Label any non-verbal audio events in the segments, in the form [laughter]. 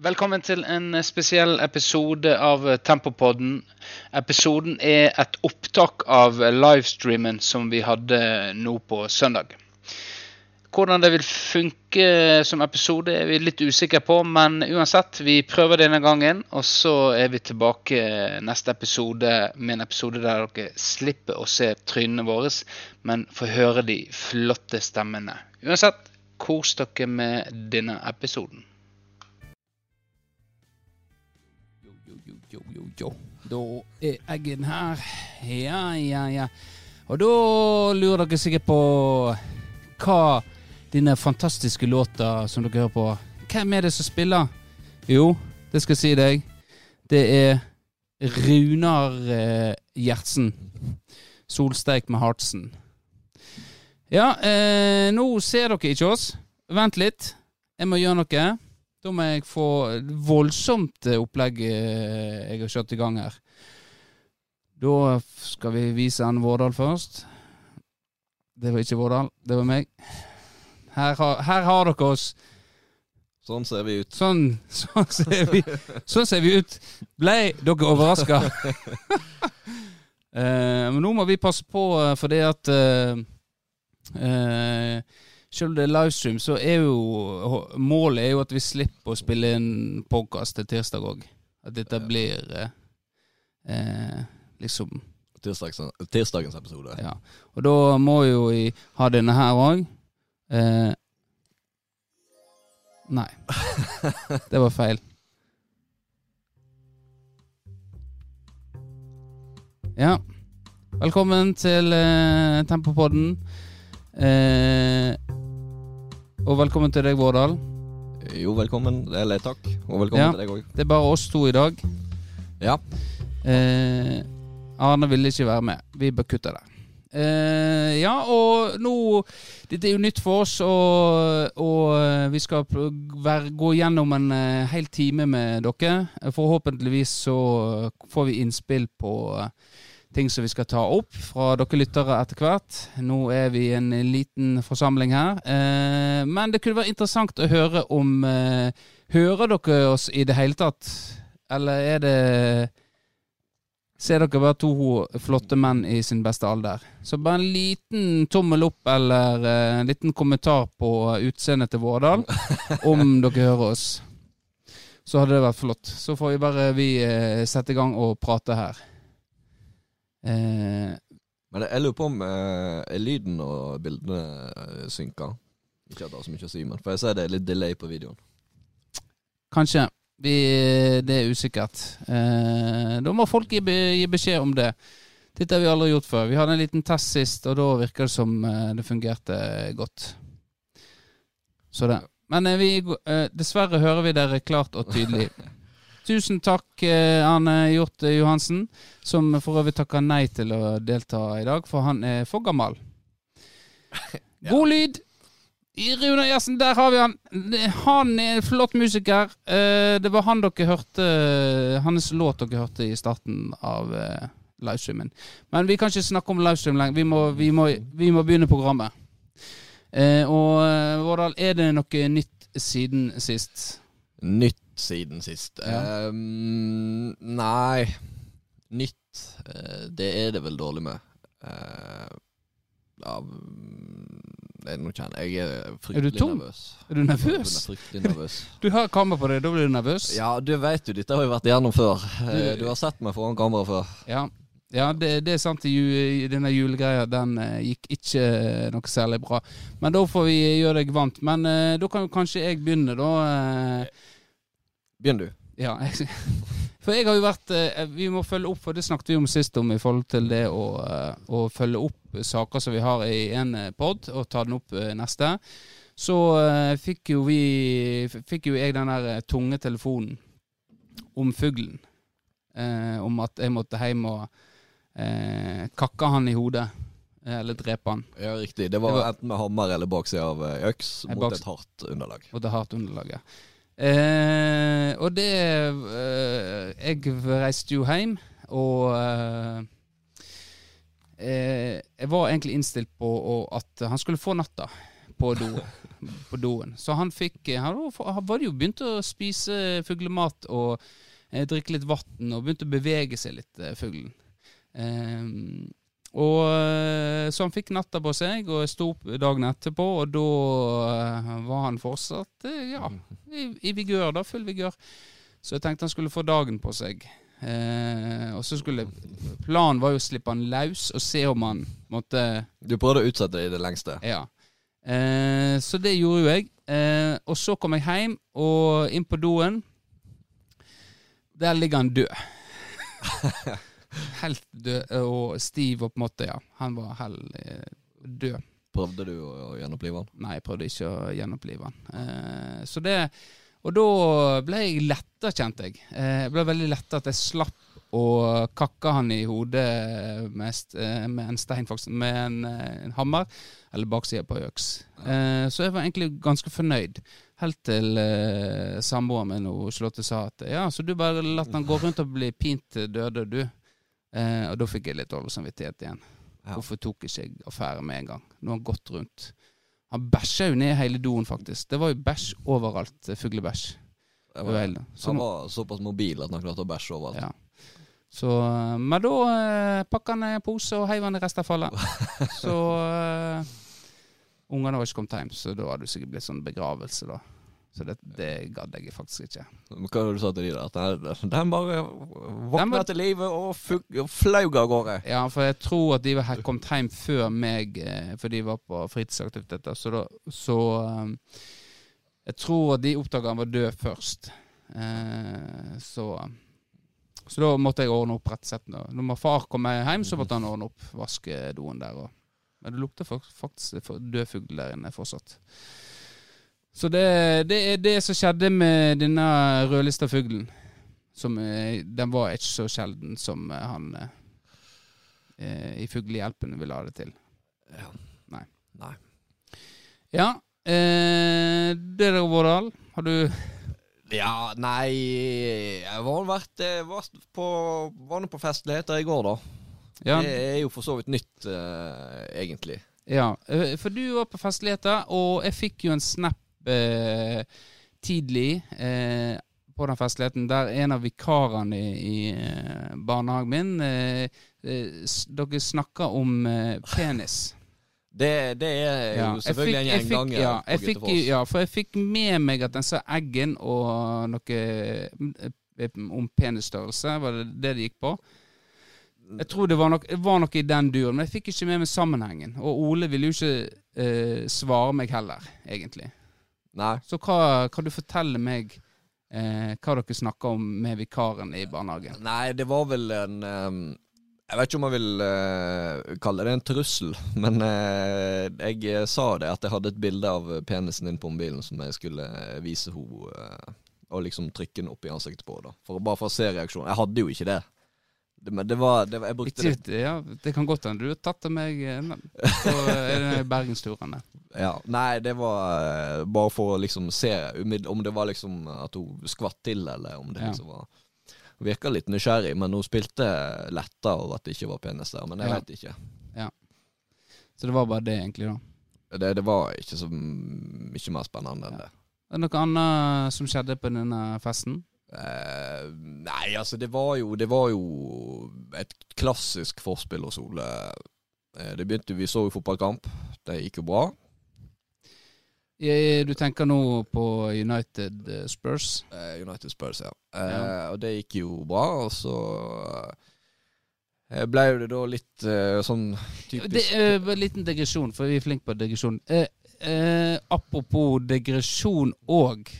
Velkommen til en spesiell episode av Tempopodden. Episoden er et opptak av livestreamen som vi hadde nå på søndag. Hvordan det vil funke som episode er vi litt usikre på, men uansett, vi prøver denne gangen. Og så er vi tilbake neste episode med en episode der dere slipper å se trynene våre, men får høre de flotte stemmene. Uansett, kos dere med denne episoden. Jo, jo, jo. Da er Eggen her. Ja, ja, ja. Og da lurer dere sikkert på hva denne fantastiske låta som dere hører på Hvem er det som spiller? Jo, det skal jeg si deg. Det er Runar eh, Gjertsen. Solsteik med Hartsen. Ja, eh, nå ser dere ikke oss. Vent litt. Jeg må gjøre noe. Da må jeg få voldsomt eh, opplegg eh, jeg har kjørt i gang her. Da skal vi vise en Vårdal først. Det var ikke Vårdal, det var meg. Her har, her har dere oss. Sånn ser vi ut. Sånn, [laughs] sånn, ser, vi, sånn ser vi ut. Ble dere overraska? [laughs] eh, men nå må vi passe på, for fordi at eh, eh, Selv om det er livestream, så er jo målet er jo at vi slipper å spille inn podkast til tirsdag òg. At dette blir eh, eh, liksom Tirsdagens, tirsdagens episode. ja. Og da må jo vi ha denne her òg. Eh, nei. [laughs] Det var feil. Ja. Velkommen til eh, Tempopodden. Eh, og velkommen til deg, Vårdal. Jo, velkommen. Eller takk. Og velkommen Ja. til deg òg. Det er bare oss to i dag. Ja. Eh, Arne ville ikke være med. Vi bør kutte det. Eh, ja, og nå Dette er jo nytt for oss, og, og eh, vi skal være, gå gjennom en eh, hel time med dere. Forhåpentligvis så får vi innspill på eh, ting som vi skal ta opp fra dere lyttere etter hvert. Nå er vi en liten forsamling her. Eh, men det kunne være interessant å høre om eh, Hører dere oss i det hele tatt? Eller er det Ser dere bare to flotte menn i sin beste alder? Så bare en liten tommel opp eller eh, en liten kommentar på utseendet til Vårdal, [laughs] om dere hører oss. Så hadde det vært flott. Så får vi bare vi eh, sette i gang og prate her. Eh, Men jeg lurer på om eh, lyden og bildene eh, synker. Ikke at det har så mye å si, men for jeg ser det er litt delay på videoen. kanskje. Vi, det er usikkert. Eh, da må folk gi, gi beskjed om det. Dette har vi aldri gjort før. Vi hadde en liten test sist, og da virker det som eh, det fungerte godt. Så det. Men eh, vi, eh, dessverre hører vi dere klart og tydelig. [laughs] Tusen takk, eh, Arne Hjort Johansen, som for øvrig takker nei til å delta i dag, for han er for gammel. [laughs] God lyd! Rune Gjertsen, der har vi han. Han er en flott musiker. Eh, Det var han dere hørte Hans låt dere hørte i starten av eh, livestreamen. Men vi kan ikke snakke om livestream lenger. Vi må, vi må, vi må begynne programmet. Eh, Og eh, Vårdal, er det noe nytt siden sist? Nytt siden sist. Ja. Um, nei Nytt, eh, det er det vel dårlig med. Uh, av Nei, nå kjenner jeg Jeg er fryktelig tom? nervøs. Er du nervøs? Jeg er fryktelig nervøs. [laughs] Du har kamera på deg, da blir du nervøs? Ja, du vet jo, dette har vi vært igjennom før. Eh, Du- har sett meg foran kamera før. Ja, ja det, det er sant. Denne julegreia den gikk ikke noe særlig bra. Men da får vi gjøre deg vant. Men da kan jo kanskje jeg begynne, da. Eh, Begynn du. Ja, jeg, [laughs] for jeg har jo vært eh, Vi må følge opp, for det snakket vi om sist om i forhold til det å, eh, å følge opp saker som vi har i en pod, og ta den opp eh, neste. Så eh, fikk jo vi Fikk jo jeg den der eh, tunge telefonen om fuglen. Eh, om at jeg måtte hjem og eh, kakke han i hodet. eh, Eller drepe han. Ja, riktig. Det var, Det var- enten med hammer eller baksida av eh, øks mot baks- et hardt underlag. Og det hardt underlaget. Eh, og det eh, Jeg reiste jo hjem, og eh, eh, Jeg var egentlig innstilt på å, at han skulle få natta på do. [laughs] på doen. Så han fikk eh, Han var- jo begynt å spise fuglemat og eh, drikke litt vann og begynte å bevege seg litt, fuglen. Eh, og eh, Så han fikk natta på seg, og sto opp dagen etterpå, og da eh, var han fortsatt eh, ja, i, i vigør, da, full vigør. Så jeg tenkte han skulle få dagen på seg. Eh, og så skulle Planen var jo å slippe han løs og se om han måtte Du prøvde å utsette det i det lengste. Ja. Eh, så det gjorde jo jeg. Eh, og så kom jeg hjem, og inn på doen. Der ligger han død. [laughs] Helt død og stiv og på en måte, ja. Han var helt eh, død. Prøvde du å, å gjenopplive han? Nei, jeg prøvde ikke å gjenopplive han. Eh, så det Og da ble jeg letta, kjente jeg. Eh, jeg ble veldig letta at jeg slapp å kakke han i hodet med, eh, med en stein, faktisk, med en, eh, en hammer, eller baksida på øks. Eh, så jeg var egentlig ganske fornøyd. Helt til eh, samboeren min og Charlotte sa at ja, så du bare latt han gå rundt og bli pint døde, du. Eh, og da fikk jeg litt dårlig samvittighet igjen. Ja. Hvorfor tok ikke jeg affære med en gang? Nå har han gått rundt. Han bæsja jo ned hele doen, faktisk. Det var jo bæsj overalt. eh, Fuglebæsj. Var, han var såpass mobil at han klarte å bæsje overalt. ja. Så, eh, men da eh, pakka han en pose og heiv han i restavfallet. [laughs] så eh, Ungene var ikke kommet hjem, så da hadde det sikkert blitt sånn begravelse, da. Så det, det gadd jeg faktisk ikke. Men Hva var det du sa til de da? At den, bare våkna var- til live og, og flaug av gårde. Ja, for jeg tror at de var kommet hjem før meg, eh, for de var på fritidsaktiviteter. Så, da, så eh, Jeg tror at de oppdaga han var død først. Eh, så Så da måtte jeg ordne opp rett og slett. Når far kom hjem, så måtte han ordne opp, vaskedoen der. Og, men det lukter faktisk død fugl der inne fortsatt. Så det, det er det som skjedde med denne rødlista fuglen. Som, eh, den var ikke så sjelden som eh, han eh, eh, i Fuglehjelpen ville ha det til. Ja. Nei. Nei. Ja, eh, det er Vårdal. Har du Ja, nei Jeg var vært var på, var på festligheter i går, da. Ja, Det er jo for så vidt nytt, eh, egentlig. ja for du var på festligheter, og jeg fikk jo en snap eh, tidlig eh, på den festligheten der en av vikarene i, i eh, barnehagen min eh, Dere snakker om penis. Det, det er jo Ja, selvfølgelig fikk- en gjenganger ja, jeg fikk- Ja, for jeg fikk med meg at den sa Eggen og noe om penisstørrelse, var det det det gikk på? Jeg tror det var, nok, var noe i den duren, men jeg fikk ikke med meg sammenhengen. Og Ole ville jo ikke eh, svare meg heller, egentlig. Nei. Så hva kan du fortelle meg eh, hva dere snakker om med vikaren i barnehagen? Nei, det var vel en um, Jeg vet ikke om jeg vil uh, kalle det en trussel, men uh, jeg eh, sa det at jeg hadde et bilde av penisen din på mobilen som jeg skulle vise henne. og liksom trykke den opp i ansiktet på, da. For, bare for å se reaksjonen. Jeg hadde jo ikke det. Det men det var, det var Jeg brukte Ikke, det ja, det kan godt hende du har tatt av meg på eh, [laughs] bergensturene. ja, Nei, det var eh, bare for å liksom se om det var liksom at hun skvatt til, eller om det Ja. liksom var Hun virka litt nysgjerrig, men hun spilte letta over at det ikke var penis der. Men jeg Ja. vet ikke. Så det var bare det, egentlig, da. Det, det var ikke så mye mer spennende enn det. Er det noe annet som skjedde på denne festen? Eh, nei, altså, det var jo Det var jo et klassisk forspill hos Ole. Uh, det begynte Vi så jo fotballkamp. Det gikk jo bra. Jeg, Du tenker nå på United eh, Spurs? Uh, United Spurs, ja. Eh, Ja. Og det gikk jo bra, og så eh, ble jo det da litt eh, sånn typisk Det uh, en liten digresjon, for vi er flinke på digresjon. Eh, eh, apropos digresjon og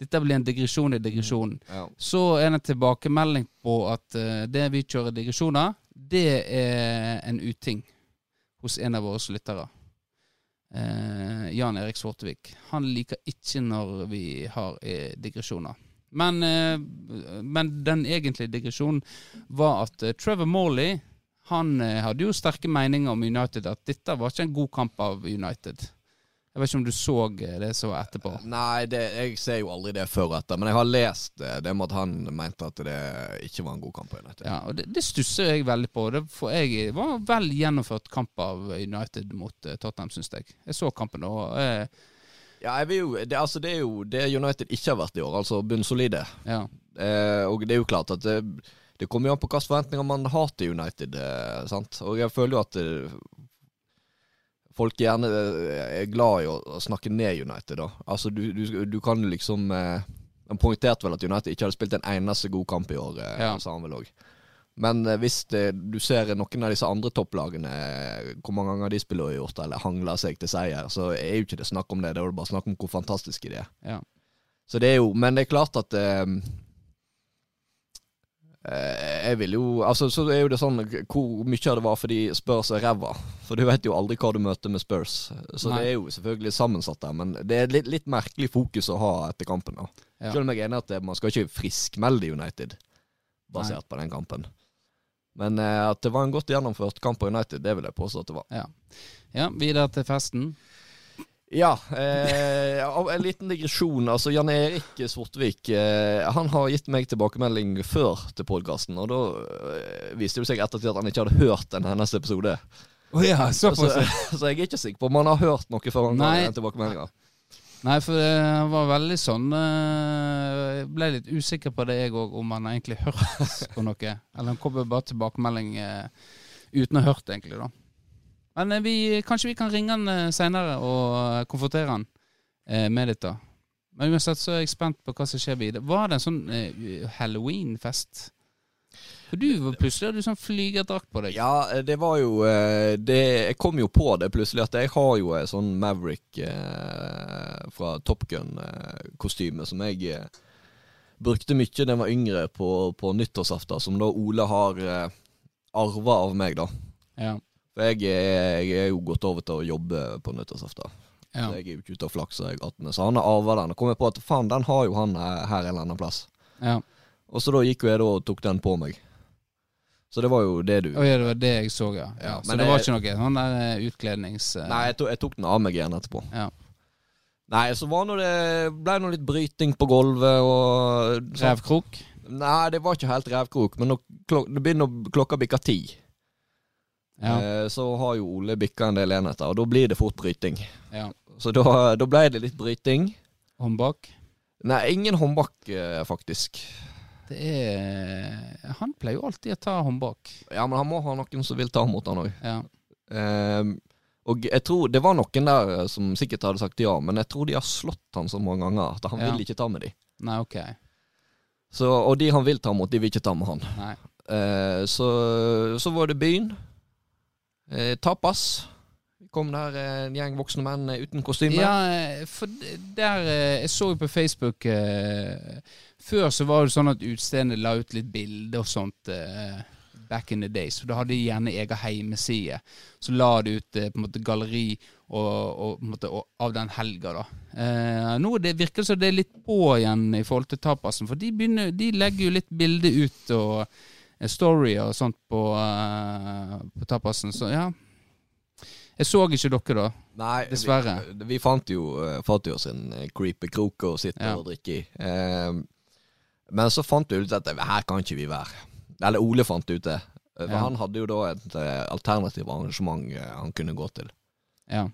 Dette blir en digresjon i digresjonen. ja. Så er det en tilbakemelding på at uh, det vi kjører digresjoner, det er en uting hos en av våre lyttere. Uh, Jan Erik Svortevik. Han liker ikke når vi har uh, digresjoner. Men, eh, men den egentlige digresjonen var at eh, Trevor Morley han eh, hadde jo sterke meninger om United, at dette var ikke en god kamp av United. Jeg vet ikke om du så eh, det så etterpå. Nei, det, jeg ser jo aldri det før og etter, men jeg har lest det, det med at han mente at det ikke var en god kamp. United. Ja, og det, det stusser jeg veldig på. Det, for jeg var en vel gjennomført kamp av United mot eh, Tottenham, syns jeg. Jeg så kampen, og eh, Ja, jeg vil jo, det, altså, det er jo det United ikke har vært i år, altså bunnsolide. Ja. Eh, og det er jo klart at det, det kommer jo an på hvilke forventninger man har til United. Eh, sant? Og jeg føler jo at eh, folk gjerne eh, er glad i å, snakke ned United, da. Altså, du, du, du kan liksom eh, Han poengterte vel at United ikke hadde spilt en eneste god kamp i år, eh, Ja. sa han vel òg. Men eh, hvis det, du ser noen av disse andre topplagene, eh, hvor mange ganger de spiller uavgjort eller hangler seg til seier, så er jo ikke det snakk om det. Det er jo bare snakk om hvor fantastiske de er. Ja. Så det er jo Men det er klart at eh, Jeg vil jo Altså, så er jo det sånn hvor mye av det var fordi Spurs er ræva. For du vet jo aldri hva du møter med Spurs. Så Nei. det er jo selvfølgelig sammensatt der, men det er litt, litt merkelig fokus å ha etter kampen. da Ja. Selv om jeg er enig i at man skal ikke friskmelde United basert på den kampen. Men eh, at det var en godt gjennomført kamp på United, det vil jeg påstå at det var. Ja. ja, videre til festen. Ja, eh, en liten digresjon. Altså Jan Erik Sortvik eh, Han har gitt meg tilbakemelding før til podkasten, og da eh, viste det seg ettertid at han ikke hadde hørt en hennes episode. Oh ja, Så, [laughs] så jeg er ikke sikker på om han har hørt noe før han ga tilbakemeldinga. Nei, for det var veldig sånn eh, Jeg ble litt usikker på det, jeg òg, om han egentlig [laughs] hørte på noe. Eller han kom bare tilbakemelding eh, uten å ha hørt, egentlig, da. Men eh, vi, kanskje vi kan ringe han uh, seinere og eh, konfrontere han eh, med dette. Men uansett så er jeg spent på hva som skjer videre. Var det en sånn eh, halloweenfest? For du var plutselig hadde du sånn flygerdrakt på deg. Ja, det var jo eh, det, Jeg kom jo på det plutselig at jeg har jo en sånn Maverick eh, fra Top Gun-kostyme som jeg eh, brukte mye da jeg var yngre på, på nyttårsaften, som da Ole har eh, arva av meg, da. Ja. For jeg, jeg er jo gått over til å jobbe på nyttårsaften. ja. Så jeg er jo ikke ute og flakser, jeg, 18. Så han har arva den. Og kommer på at faen, den har jo han her en eller annen plass. ja. Og så da gikk jo jeg da og tok den på meg. Så det var jo det du ja, det var det jeg så, ja. ja. Så det var ikke noe sånn der eh, utklednings... eh, Nei, jeg, to, jeg tok den av meg igjen etterpå. Ja. Nei, så var nå det ble nå litt bryting på gulvet og sånn. Revkrok? Nei, det var ikke helt revkrok, men klok det begynner klokka bikker ti, Ja. eh, så har jo Ole bikka en del enheter, og da blir det fort bryting. ja. Så da, da ble det litt bryting. Håndbak? Nei, ingen håndbak, eh, faktisk. Det er Han pleier jo alltid å ta håndbak. Ja, men han må ha noen som vil ta mot han òg. Ja. Um, og jeg tror det var noen der eh, som sikkert hadde sagt ja, men jeg tror de har slått han så mange ganger at han Ja. vil ikke ta med de. Nei, ok. Så, og de han vil ta mot, de vil ikke ta med han. Nei. Uh, så, så var det byen. Eh, tapas. Kom der eh, en gjeng voksne menn eh, uten kostyme. Ja, eh, for der Jeg så jo på Facebook Før så var det sånn at utestedene la ut litt bilder og sånt. Back in the days. For da hadde de gjerne egen heimeside. Så la de ut på en måte galleri og, og, på en måte, og, av den helga, da. Eh, nå det virker det som det er litt på igjen i forhold til tapasen. For de, begynner, de legger jo litt bilder ut og story og sånt på, eh, på tapasen. Så ja. Jeg så ikke dere, da. Nei, Dessverre. Vi, vi fant jo, eh, fant jo oss en eh, creepy krok å sitte Ja. og drikke i. Eh, men så fant vi ut at her kan ikke vi være. Eller Ole fant ut det. For Ja. han hadde jo da et alternativt arrangement han kunne gå til. Ja.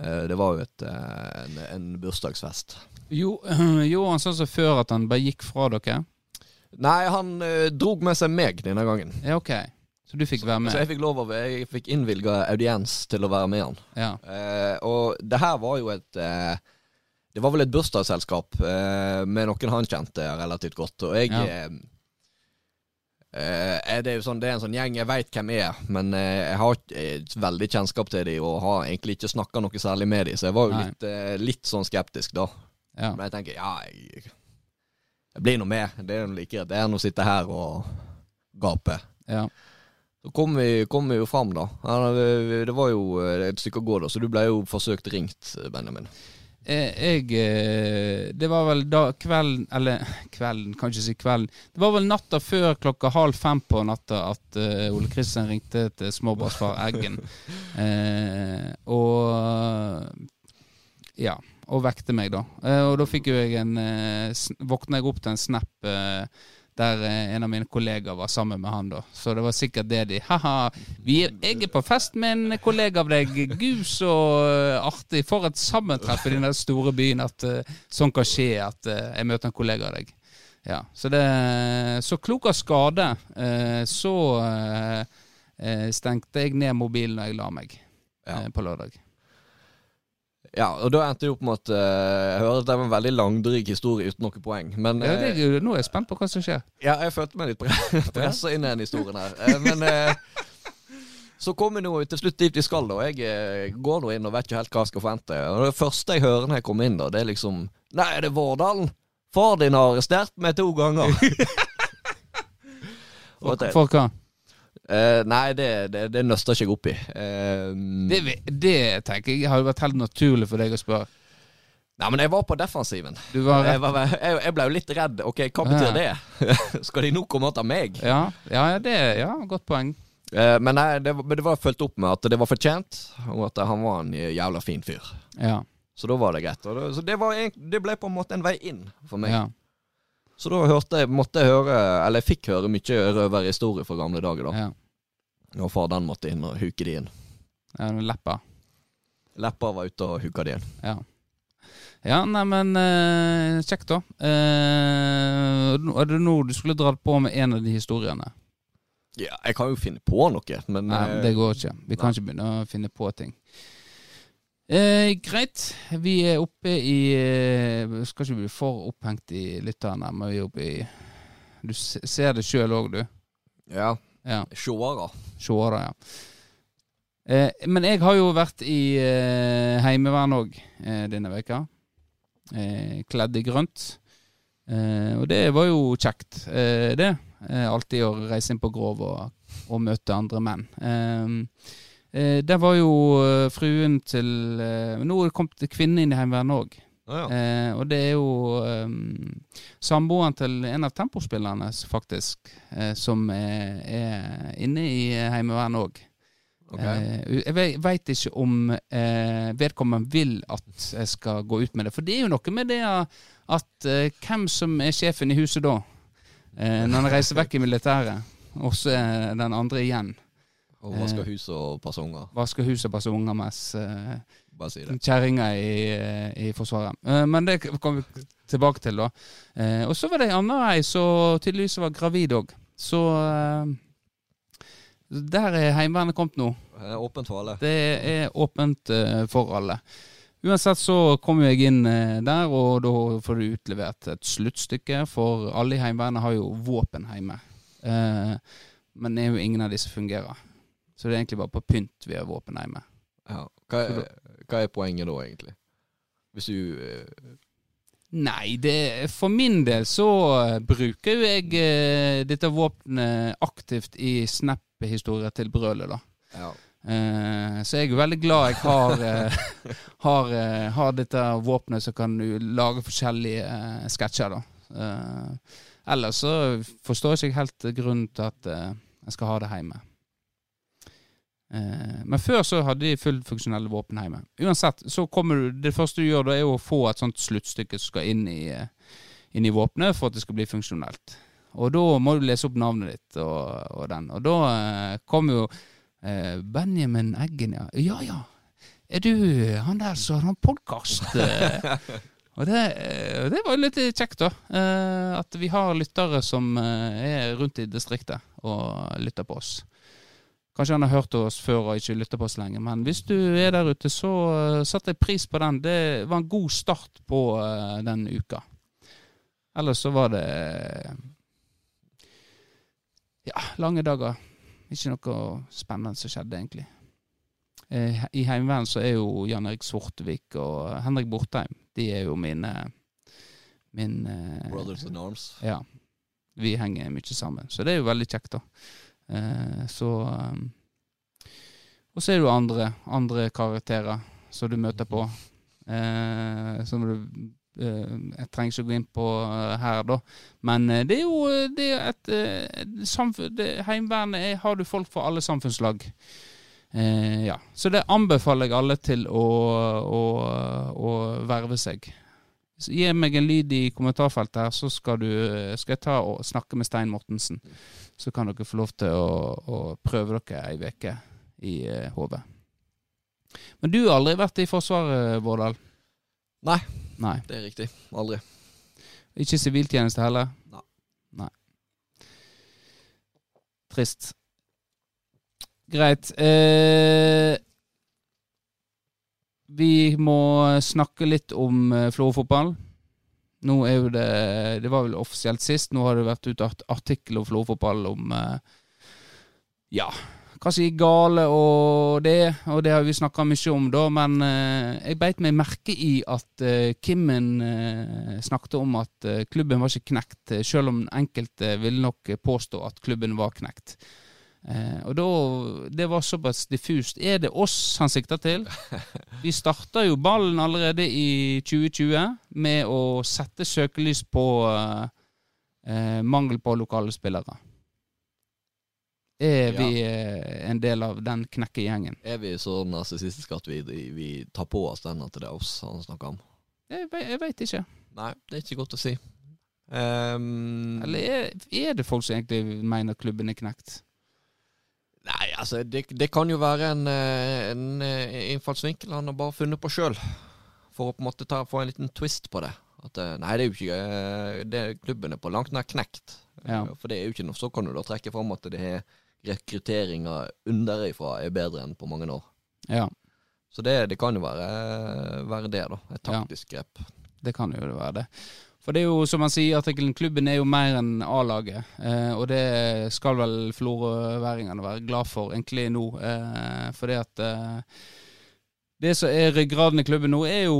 Uh, det var jo et, en, en bursdagsfest. Jo, [clears throat] jo, han sa så før at han bare gikk fra dere. Nei, han eh, drog med seg meg denne gangen. Ja, ok. Så du fikk være med? Så jeg fikk lov av Jeg fikk innvilga audiens til å være med han. Ja. Eh, og det her var jo et eh, Det var vel et bursdagsselskap eh, med noen han kjente relativt godt. Og jeg Ja. eh, eh, det er jo sånn Det er en sånn gjeng jeg veit hvem er, men eh, jeg har ikke eh, veldig kjennskap til dem og har egentlig ikke snakka noe særlig med dem, så jeg var jo Nei. litt, eh, litt sånn skeptisk da. ja. Men jeg tenker ja, jeg, jeg blir nå med. Det er noe like greit. Det enn å sitte her og gape. ja. Så kom vi, kom vi jo fram, da. Det var jo eh, et stykke å gå, da, så du ble jo forsøkt ringt, Benjamin. Eh, Jeg eh, Det var vel da kvelden Eller kvelden, kan ikke si kvelden. Det var vel natta før klokka halv fem på natta at eh, Ole Kristian ringte til småbarnsfar Eggen. [laughs] Eh, og Ja. Og vekte meg, da. Eh, og da fikk jo jeg en eh, Våkna jeg opp til en snap eh, der en av mine kollegaer var sammen med han, da. Så det var sikkert det de Ha-ha, vi jeg er på fest med en kollega av deg. Gud, så artig. For et sammentreff i den store byen at uh, sånn kan skje at uh, jeg møter en kollega av deg. Ja, Så det Så klok av skade, uh, så stengte jeg ned mobilen da jeg la meg Ja. på lørdag. Ja, og da endte det opp med at uh, Jeg hører at det var en veldig langdryg historie uten noe poeng. Men Ja, det, eh, er jo- nå er jeg spent på hva som skjer. ja, jeg følte meg litt pre [laughs] pressa inn i den historien her. Uh, men eh, så kom vi nå til slutt dit vi skal, da. Jeg eh, går nå inn og vet ikke helt hva jeg skal forvente. Og Det første jeg hører når jeg kommer inn, da, det er liksom Nei, er det Vårdalen? Far din har arrestert meg to ganger. for, For hva? Eh, nei, det, det, det nøster ikke jeg opp i. Uh, Det, det tenker jeg hadde vært helt naturlig for deg å spørre. Nei, men jeg var på defensiven. Du var Jeg, var, jeg, jeg ble jo litt redd. Ok, hva betyr det? [laughs] Skal de nå komme og ta meg? Ja, ja, det ja, godt poeng. Uh, men nei, det, det var fulgt opp med at det var fortjent, og at han var en jævla fin fyr. Ja. Så da var det greit. Det, så det, var, egent- det ble på en måte en vei inn for meg. ja, Så da hørte måtte jeg høre, eller jeg fikk høre mye røverhistorie fra gamle dager. da ja. Og far den måtte inn og huke de inn. ja leppa. Leppa var ute og huka de inn. Ja. Ja, nei, men eh, kjekt, da. Eh, er det nå du skulle dratt på med en av de historiene? Ja, jeg kan jo finne på noe, men Nei, eh, det går ikke. Vi kan ikke begynne å finne på ting. Eh, greit. Vi er oppe i eh, Skal ikke bli for opphengt i lytterne, men vi er oppe i Du ser det sjøl òg, du. Ja, Ja. sjåere. Sjåere, ja. Eh, men jeg har jo vært i eh, heimevern òg eh, denne veka. Eh, kledd i grønt. Eh, og det var jo kjekt, eh, det. Alltid å reise inn på Grov og, og møte andre menn. Eh, eh, det var jo eh, fruen til eh, Nå er det kommet kvinne inn i heimevernet òg. Ah, ja. Eh, og det er jo um, samboeren til en av tempospillerne, faktisk, eh, som er, er inne i Heimevernet òg. Okay. Eh, jeg veit ikke om vedkommende vil at jeg skal gå ut med det. For det er jo noe med det at hvem som er sjefen i huset da? Eh, når han reiser vekk i militæret, og så er den andre igjen. Og vaske hus og passe unger. Vaske huset og passe unger mens uh, si det. kjerringa i, eh, i Forsvaret. Uh, Men det kommer vi tilbake til, da. Uh, Og så var det ei anna ei som tydeligvis var gravid òg. Så eh, der er Heimevernet kommet nå. Det er åpent for alle. Det er åpent eh, for alle. Uansett så kommer jeg inn eh, der, og da får du utlevert et sluttstykke. For alle i Heimevernet har jo våpen hjemme. Eh, men det er jo ingen av de som fungerer. Så det er egentlig bare på pynt vi har våpen hjemme. Ja. Hva, er, hva er poenget da, egentlig? Hvis du eh, Nei, det, for min del så eh, bruker jo jeg eh, dette våpenet aktivt i Snap-historier til brølet, da. Ja. Eh, så jeg er jo veldig glad jeg har, eh, [laughs] har, eh, har dette våpenet som kan lage forskjellige sketsjer, da. Ellers så forstår jeg ikke helt grunnen til at jeg skal ha det hjemme. Eh, men før så hadde de fullt funksjonelle våpen hjemme. Uansett, så kommer du, det første du gjør da er jo å få et sånt sluttstykke som skal inn i, eh, inn i våpenet for at det skal bli funksjonelt. Og da må du lese opp navnet ditt og, og den. Og da eh, kommer jo eh, Benjamin Eggen, ja. Ja ja. Er du han der som har podkast? [laughs] og det, eh, det var litt kjekt, da. Eh, at vi har lyttere som eh, er rundt i distriktet og lytter på oss. Kanskje han har hørt oss før og ikke lytter på oss lenger, men hvis du er der ute, så uh, setter jeg pris på den. Det var en god start på eh, den uka. Ellers så var det ja, lange dager. Ikke noe spennende som skjedde, egentlig. Eh, I Heimevernet så er jo Jan Erik Sortevik og Henrik Bortheim De er jo mine min eh, Brothers in Arms. ja. Vi henger mye sammen. Så det er jo veldig kjekt, da. Eh, så um, Og så er det jo andre, andre karakterer som du møter på. Eh, som du eh, Jeg trenger ikke gå inn på her, da. Men det er jo det er et, samfunn, Heimevernet er, har du folk fra alle samfunnslag. Eh, ja. Så det anbefaler jeg alle til å, å, å verve seg. Gi meg en lyd i kommentarfeltet her, så skal, du, skal jeg ta og snakke med Stein Mortensen. Så kan dere få lov til å, å prøve dere ei uke i eh, HV. Men du har aldri vært i Forsvaret, Vårdal? Nei. Nei. Det er riktig. Aldri. Ikke siviltjeneste heller? Nei. Nei. Trist. Greit. Eh, vi må snakke litt om eh, Florø-fotball. Nå er jo det Det var vel offisielt sist. Nå har det vært art artikkel om Florø-fotball om eh, Ja, hva som gikk gale og det, og det har vi snakka mye om da, men eh, jeg beit meg merke i at Kimmen snakket om at klubben var ikke knekt, selv om enkelte ville nok påstå at klubben var knekt. Eh, og da, Det var såpass diffust. Er det oss han sikter til? [laughs] Vi starta jo ballen allerede i 2020 med å sette søkelys på eh, eh, mangel på lokale spillere. Er vi ja. en del av den knekkegjengen? Er vi så narsissistiske at vi, vi tar på oss den at det er oss han snakker om? Jeg, jeg veit ikke. Nei, det er ikke godt å si. Um, Eller er, er det folk som egentlig mener klubben er knekt? Nei, altså, det, det kan jo være en, eh, en eh, innfallsvinkel han har bare funnet på sjøl. For å på en måte ta, få en liten twist på det. At eh, nei, det er jo ikke det, Klubben er på langt nær knekt. Ja. For det er jo ikke noe Så kan du da trekke fram at det er rekrutteringa underifra er bedre enn på mange år. Ja, Så det, det kan jo være, være det, da. Et Ja. taktisk grep. det kan jo det være det. For det er jo, som man sier i artikkelen, klubben er jo mer enn A-laget. Eh, og det skal vel florøværingene være glad for egentlig nå. Eh, det at eh, det som er ryggraden i klubben nå, er jo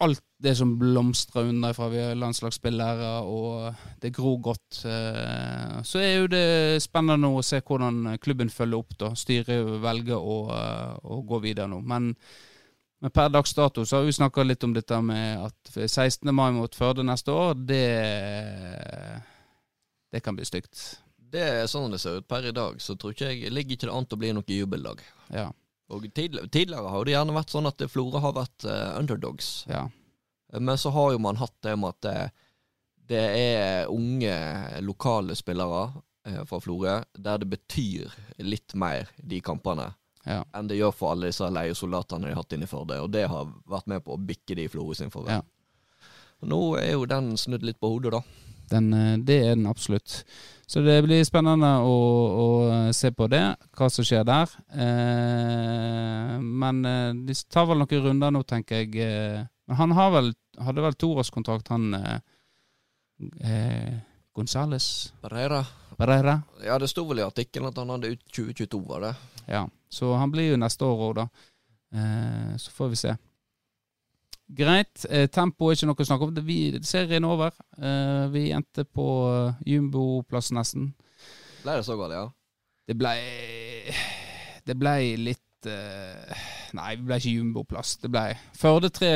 alt det som blomstrer underfra. Vi har landslagsspillere, og det gror godt. Eh, så er jo det spennende å se hvordan klubben følger opp. da. Styret velger å, eh, å gå videre nå. Men men per dags dato så har vi snakka litt om dette med at 16. mai mot Førde neste år, det Det kan bli stygt. Det er sånn det ser ut per i dag, så tror ikke jeg ligger ikke det an til å bli noe jubeldag. Ja. Og tidligere, tidligere har det gjerne vært sånn at Florø har vært uh, underdogs. ja. Men så har jo man hatt det med at det, det er unge, lokale spillere uh, fra Florø, der det betyr litt mer, de kampene, ja. enn det gjør for alle disse leiesoldatene de har hatt inne i Førde. Og det har vært med på å bikke de i Florø sin favør. Ja. Nå er jo den snudd litt på hodet, da. Den, eh, det er den absolutt. Så det blir spennende å, å se på det, hva som skjer der. Eh, men eh, de tar vel noen runder nå, tenker jeg. Eh, Men han har vel, hadde vel toårskontrakt, han eh, eh, Gonzales Pereira. Pereira. Ja, det sto vel i artikkelen at han hadde ut 2022, var det? Ja, så han blir jo neste år òg, da. Eh, så får vi se. Greit. Eh, tempo er ikke noe å snakke om. Det, vi, serien er over. Eh, vi endte på uh, jumboplass nesten. Ble det så galt, ja? Det blei Det blei litt Nei, vi blei ikke jumboplass. Det blei Førde tre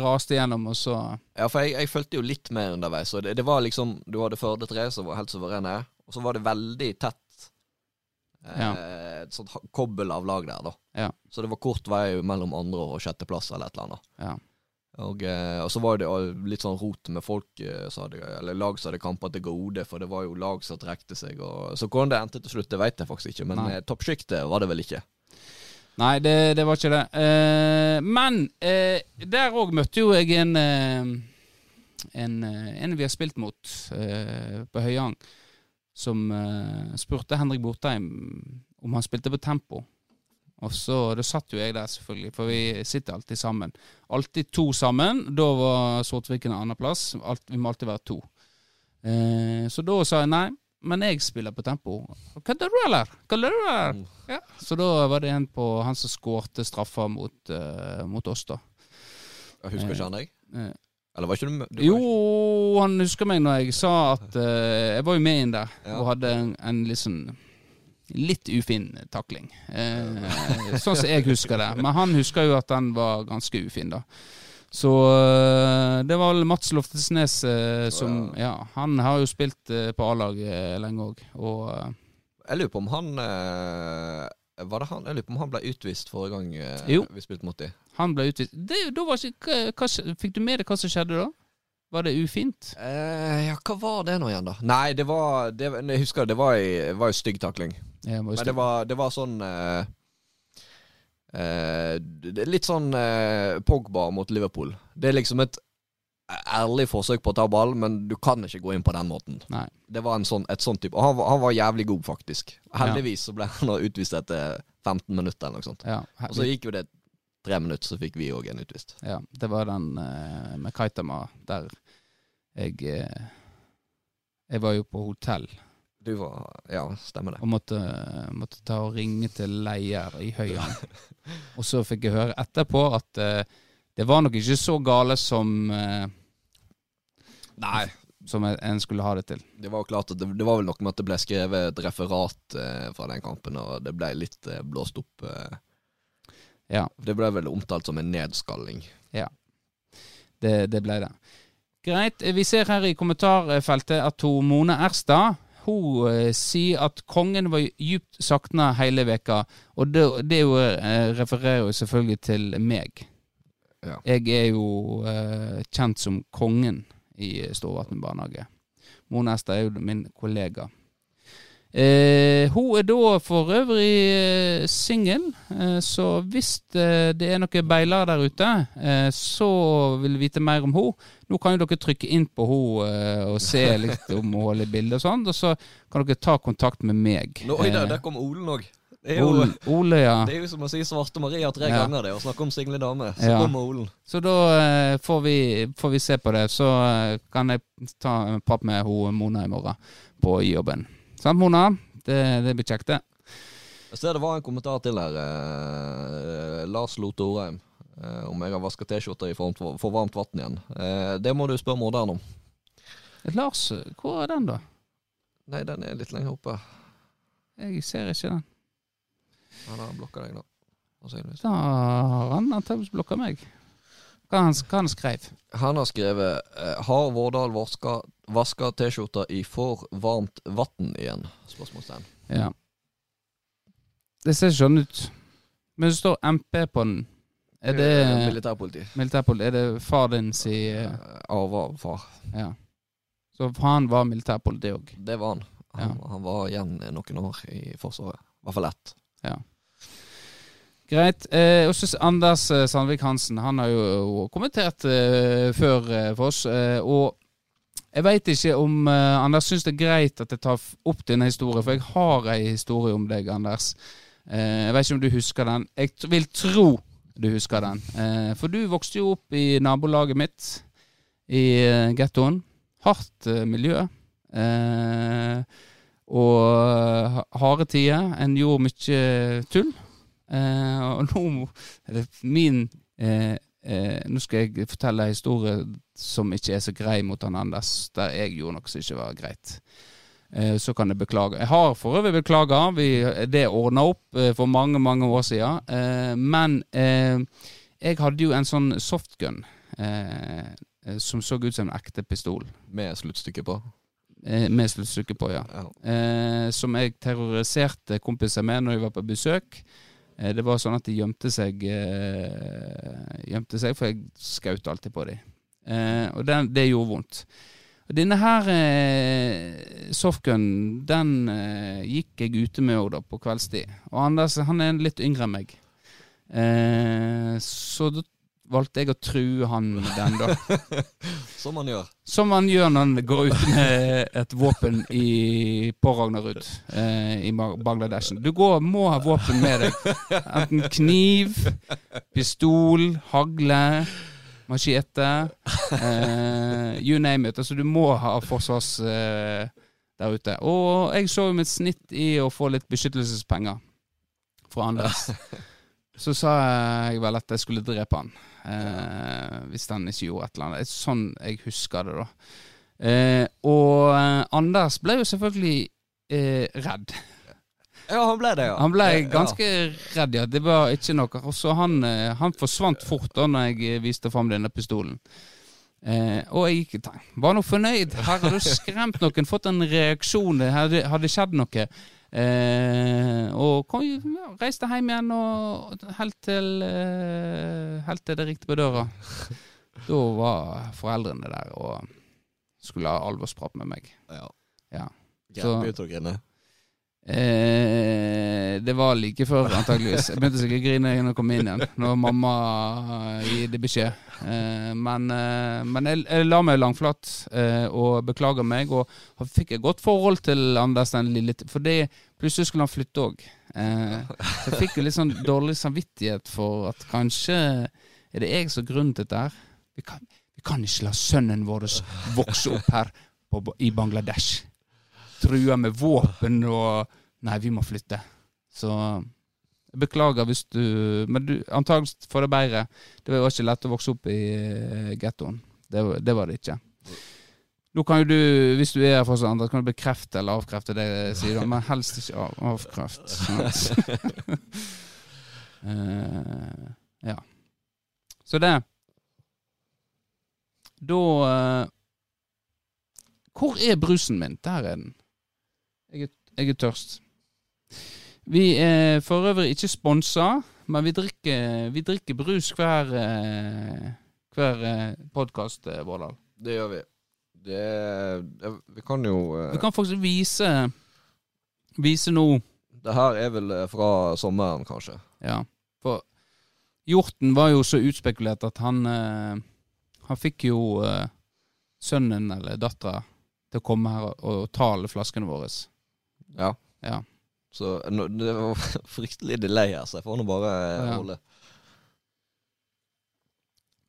raste gjennom, og så Ja, for jeg, jeg følte jo litt mer underveis. Og det, det var liksom Du hadde Førde 3 som var helt suverene, og så var det veldig tett. Eh, Et sånt kobbel av lag der, da. Ja. Så det var kort vei mellom andre og sjetteplass eller et eller annet. Ja. Og, eh, og så var det litt sånn rot med folk, eh, hadde, eller lag som hadde kamper til gode, for det var jo lag som trekte seg. Og, så hvordan det endte til slutt, det vet jeg faktisk ikke, men toppsjiktet var det vel ikke. Nei, det, det var ikke det. Eh, men eh, der òg møtte jo jeg en en, en vi har spilt mot eh, på Høyang, som uh, spurte Henrik Bortheim om han spilte på tempo. Og så, Da satt jo jeg der, selvfølgelig, for vi sitter alltid sammen. Alltid to sammen. Da var Sortviken andreplass. Alt, vi må alltid være to. Uh, så da sa jeg nei, men jeg spiller på tempo. Kødder du, eller? Kødder du, eller? Mm. Ja. Så da var det en på han som skårte straffa mot, uh, mot oss, da. Jeg husker ikke han deg? Eller var ikke du, du jo, han husker meg når jeg sa at uh, Jeg var jo med inn der Ja. og hadde en, en litt sånn Litt ufin takling. Uh, [laughs] sånn som jeg husker det. Men han husker jo at den var ganske ufin, da. Så eh, det var vel Mats Loftesnes som Ja, han har jo spilt på A-laget lenge òg, og Jeg lurer på om han Var det han? Jeg lurer på om han ble utvist forrige gang Jo. vi spilte mot dem. Han ble utvist. Det, da var ikke, hva, fikk du med deg hva som skjedde da? Var det ufint? Eh, ja, hva var det nå igjen, da? Nei, det var det, Jeg husker det var var jo stygg takling. Ja, Men det var, det var sånn eh, eh, Litt sånn eh, Pogba mot Liverpool. Det er liksom et ærlig forsøk på å ta ball, men du kan ikke gå inn på den måten. Nei. Det var en sånn, et sånt type Og han, var- han var jævlig god, faktisk. Heldigvis så ble han utvist etter 15 minutter eller noe sånt. Ja, Og så gikk jo det tre minutter, så fikk vi òg en utvist. ja, det var den eh, med Kaitama der jeg eh, Jeg var jo på hotell Du var Ja, stemmer det. og måtte, måtte ta og ringe til leier i Høyang. [laughs] og så fikk jeg høre etterpå at eh, det var nok ikke så gale som eh, Nei. som en skulle ha det til. Det var jo klart at det, det var vel noe med at det ble skrevet et referat eh, fra den kampen, og det ble litt eh, blåst opp. Eh. Ja. Det ble vel omtalt som en nedskalling. Det, det ble det. Greit. Vi ser her i kommentarfeltet at hun, Mone Erstad hun eh, sier at kongen var djupt sakna hele veka, og det, det jo, eh, refererer jo selvfølgelig til meg. Ja. Jeg er jo eh, kjent som kongen i Storvatn barnehage. Mone Erstad er jo min kollega. Eh, hun er da for øvrig eh, singel, eh, så hvis eh, det er noen beiler der ute eh, så vil vite mer om henne, nå kan jo dere trykke inn på henne eh, og se [laughs] litt om hun holder bilde og sånn, og så kan dere ta kontakt med meg. Nå, oi, der, der kom Olen òg. Det, er jo- Ole, Ole, ja. det er jo som å si Svarte Maria tre Ja. ganger, det, og snakke om single dame. Så Ja. kommer Olen. Så da eh, får, vi, får vi se på det. Så eh, kan jeg ta en prat med hun Mona i morgen på jobben. Sant, Mona? Det, det blir kjekt, det. Jeg ser det var en kommentar til her. Eh, Lars Lote Orheim. Eh, om jeg har vaska T-skjorter i for, for varmt vann igjen. Eh, det må du spørre moderen om. Lars, hvor er den, da? Nei, den er litt lenger oppe. Jeg ser ikke den. Han har blokka deg, da. Da har han antakeligvis blokka meg. Hva han, hva han skrev? Han har skrevet eh, 'Har Vårdal vaska, T-skjorta i for varmt vann igjen?' Spørsmålstegn. Ja. Det ser sånn ut. Men det står MP på den. Er det Eh, Militærpoliti. militærpoliti? Er det far din si Eh, Arva far. Ja. Så han var militærpoliti òg. Det var han. Han, han var igjen noen år i Forsvaret. I hvert fall ett. Greit. Eh, og så Anders eh, Sandvik Hansen. Han har jo kommentert eh, før eh, for oss. Eh, og jeg veit ikke om eh, Anders syns det er greit at jeg tar opp denne historien, for jeg har ei historie om deg, Anders. Eh, jeg veit ikke om du husker den. Jeg vil tro du husker den. Eh, for du vokste jo opp i nabolaget mitt i eh, gettoen. Hardt eh, miljø. Eh, og ha- harde tider. En gjorde mye tull. Eh, og nå er det min eh, eh, Nå skal jeg fortelle en historie som ikke er så grei mot han Anders, der jeg gjorde noe som ikke var greit. Så kan jeg beklage. Jeg har for øvrig beklaga. Det ordna opp for mange, mange år siden. Men jeg hadde jo en sånn softgun som så ut som en ekte pistol. Med sluttstykke på. Med sluttstykke på, ja Ja. som jeg terroriserte kompiser med når jeg var på besøk. Eh, det var sånn at de gjemte seg, eh, gjemte seg for jeg skjøt alltid på dem. Eh, og den, det gjorde vondt. Og denne her softgun, den gikk jeg ute med da på kveldstid. Og Anders han er litt yngre enn meg. Så da valgte jeg å true han med den, da. [laughs] Som man gjør. Som man gjør når man går ut med et våpen i, på Ragnarud eh, i Ba- Bangladesh. Du går, må ha våpen med deg. Enten kniv, pistol, hagle, machete. Eh, you name it. Altså, du må ha forsvars eh, der ute. Og jeg så jo mitt snitt i å få litt beskyttelsespenger fra Anders. [laughs] Så sa jeg vel at jeg skulle drepe han. Eh, hvis han ikke gjorde et eller annet. Sånn jeg husker det, da. Eh, og eh, Anders ble jo selvfølgelig eh, redd. Ja, han ble det, ja. Han ble Ja. ganske redd, ja. Det var ikke noe. Og så han, eh, han forsvant fort da når jeg eh, viste fram denne pistolen. Eh, og jeg gikk Var nå fornøyd. Her har du skremt noen, fått en reaksjon. Det hadde, hadde skjedd noe. Eh, og kom, ja, reiste hjem igjen og helt til, eh, helt til det ringte på døra. [laughs] Da var foreldrene der og skulle ha alvorsprat med meg. Ja. Ja. Så? Eh, det var like før, antakeligvis. Jeg begynte sikkert å grine når jeg kom inn igjen, når mamma gir beskjed. Eh, men, eh, men jeg, jeg, la meg langflat eh, og beklager meg, og fikk et godt forhold til Anders den lille For det, plutselig skulle han flytte òg. Eh, så jeg fikk jo litt sånn dårlig samvittighet for at kanskje er det jeg som er grunnen til dette her. Vi kan, vi kan ikke la sønnen vår vokse opp her på, i Bangladesh trua med våpen og Nei, vi må flytte. Så jeg beklager hvis du Men du, antakeligvis for det bedre. Det var ikke lett å vokse opp i uh, gettoen. Det, det, var det ikke. Nå kan jo du, hvis du er her for andre, kan du bekrefte eller avkrefte det jeg sier, men helst ikke av, avkreft. uh, [laughs] ja. Så det Da uh, Hvor er brusen min? Der er den. Jeg er, tørst. Vi er for øvrig ikke sponsa, men vi drikker, vi drikker brus hver, eh, hver eh, podkast, eh, Vårdal. Det gjør vi. Det, vi kan jo Vi kan faktisk vise Vise nå Det her er vel fra sommeren, kanskje? Ja. For hjorten var jo så utspekulert at han Han fikk jo sønnen eller dattera til å komme her og ta alle flaskene våre. Ja. ja. Så det var [laughs] fryktelig delay her, så jeg får nå bare ja. holde.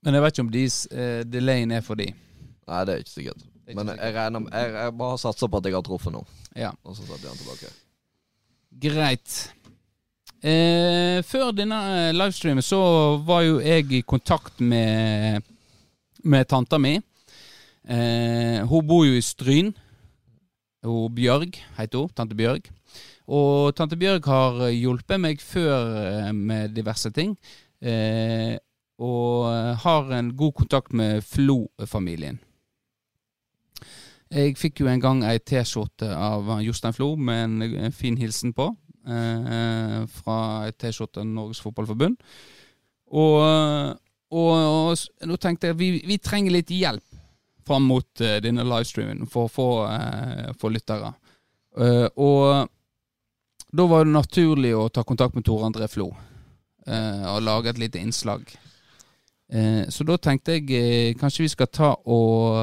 Men jeg vet ikke om de, uh, delayen er for de. Nei, det er ikke sikkert. Er ikke Men jeg, regner, jeg, jeg bare satser på at jeg har truffet nå. Ja. Og så setter jeg den tilbake. Greit. Eh, før denne eh, livestreamen så var jo jeg i kontakt med, med tanta mi. Eh, hun bor jo i Stryn. Hun Bjørg heter hun. Tante Bjørg. Og tante Bjørg har hjulpet meg før eh, med diverse ting. Eh, og har en god kontakt med Flo-familien. Jeg fikk jo en gang ei T-skjorte av Jostein Flo med en fin hilsen på. Eh, fra ei T-skjorte Norges Fotballforbund. Og, og, og, nå tenkte jeg vi, vi trenger litt hjelp fram mot uh, denne livestreamen for å få, uh, lyttere. Uh, og da var det naturlig å ta kontakt med Tore André Flo og lage et lite innslag. så da tenkte jeg kanskje vi skal ta og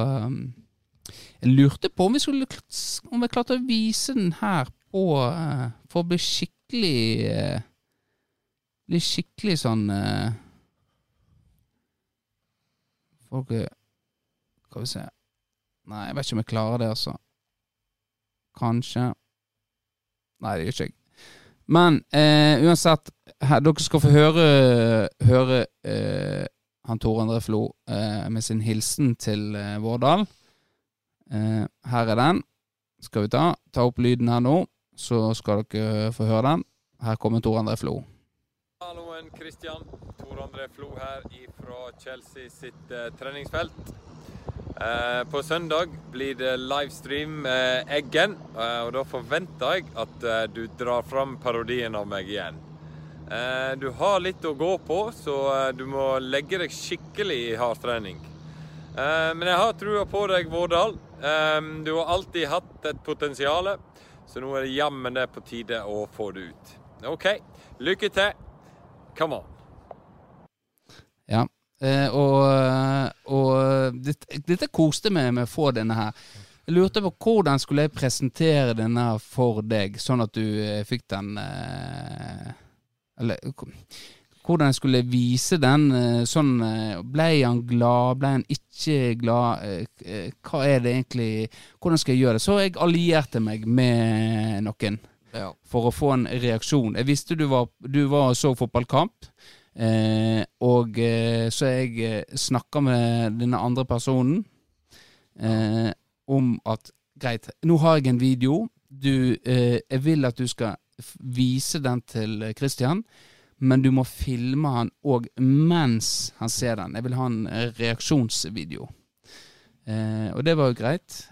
Jeg lurte på om vi skulle Om jeg klarte å vise den her på For å bli skikkelig Bli skikkelig sånn Folk skal vi se Nei, jeg vet ikke om jeg klarer det, altså. Kanskje. Nei, det gjør ikke jeg. Men eh, uansett, her, dere skal få høre, høre eh, han Tore André Flo eh, med sin hilsen til eh, Vårdal. Eh, her er den. Skal vi ta. Ta opp lyden her nå, så skal dere få høre den. Her kommer Tore André Flo. Halloen, Christian. Tore André Flo her fra Chelsea sitt eh, treningsfelt. Eh, på søndag blir det livestream med Eggen, eh, og da forventer jeg at eh, du drar fram parodien av meg igjen. Du har litt å gå på, så du må legge deg skikkelig i hardtrening. Men jeg har trua på deg, Vårdal. Du har alltid hatt et potensial, så nå er det jammen det på tide å få det ut. OK, lykke til. Come on. Uh, og, og dette, dette koste meg med å få denne her. Jeg lurte på hvordan skulle jeg presentere denne for deg, sånn at du eh, fikk den eh, Eller hvordan jeg skulle vise den. sånn Ble han glad? Ble han ikke glad? hva er det egentlig Hvordan skal jeg gjøre det? Så jeg allierte meg med noen ja. for å få en reaksjon. Jeg visste du var, du var så fotballkamp. Eh, og eh, så jeg eh, snakka med denne andre personen eh, om at greit, nå har jeg en video. Du, eh, jeg vil at du skal vise den til Christian, men du må filme han òg mens han ser den. Jeg vil ha en reaksjonsvideo. Eh, og det var jo greit.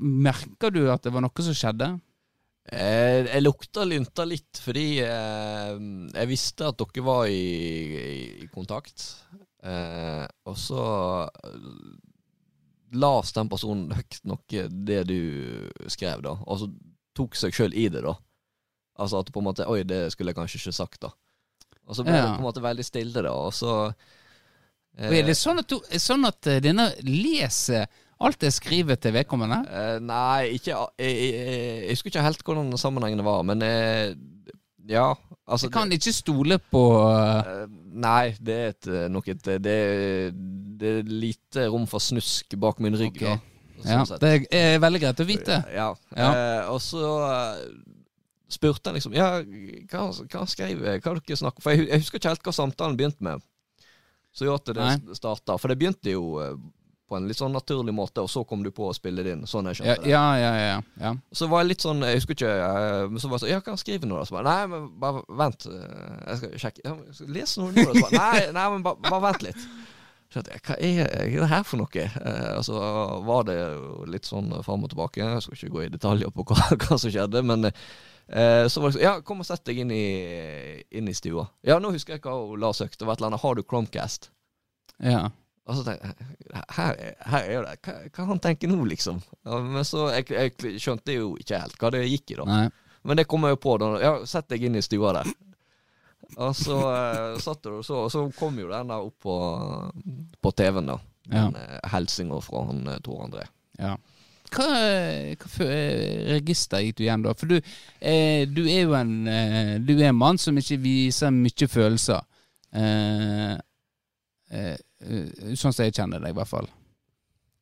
merker du at det var noe som skjedde? Eh, jeg lukta lynta litt fordi eh, jeg visste at dere var i, i, i kontakt. Eh, og så las den personen høyt noe det du skrev, da. Og så tok seg sjøl i det, da. Altså at på en måte Oi, det skulle jeg kanskje ikke sagt, da. Og så ble Ja. det på en måte veldig stille, da. Og så eh, Og er det sånn at, du, sånn at denne leser alt er skrevet til vedkommende? Uh, nei, ikke jeg, jeg, jeg, jeg husker ikke helt hvordan sammenhengen var, men uh, ja. Altså, Jeg kan ikke stole på Eh, Nei, det er et, nok et det, det er lite rom for snusk bak min rygg. Okay. Da, sånn Ja, det er veldig greit å vite. Ja. Ja. Og så spurte jeg liksom Ja, hva, hva skrev jeg? Hva dere snakker For jeg, hu- jeg husker ikke helt hva samtalen begynte med. Så gjorde at det starta. For det begynte jo på en litt sånn naturlig måte, og så kom du på å spille det inn. Sånn jeg Ja, skjønte det. ja, ja. ja, ja. Så var jeg litt sånn Jeg husker ikke eh, Men så var jeg sånn Ja, hva skriver du nå? da? Så bare Nei, men bare vent. eh, Jeg skal sjekke. Ja, jeg skal lese noe nå. da. Så bare, nei, nei, men bare, bare vent litt. Skjønte jeg, hva er, er det her for noe? Eh, og så var det litt sånn fram og tilbake. Jeg skal ikke gå i detaljer på hva, [laughs] hva som skjedde, men eh, så var det sånn Ja, kom og sett deg inn i, inn i stua. Ja, nå husker jeg hva Lars søkte. Det var et eller annet Har du Chromecast? ja. Og så tenkte jeg her, her er det. Hva, hva han tenker nå, liksom? Ja, men så jeg, jeg skjønte jo ikke helt hva det gikk i, da. Nei. Men det kom jeg jo på da. Ja, sett deg inn i stua der. Og så uh, satt du og så, og så kom jo den der opp på, på TV-en, da. Ja. Uh, fra han eh, Tor André. Ja. Hva, hva register gikk du igjen da? For du, eh, du er jo en eh, Du er en mann som ikke viser mye følelser. Eh, sånn som jeg kjenner deg, i hvert fall.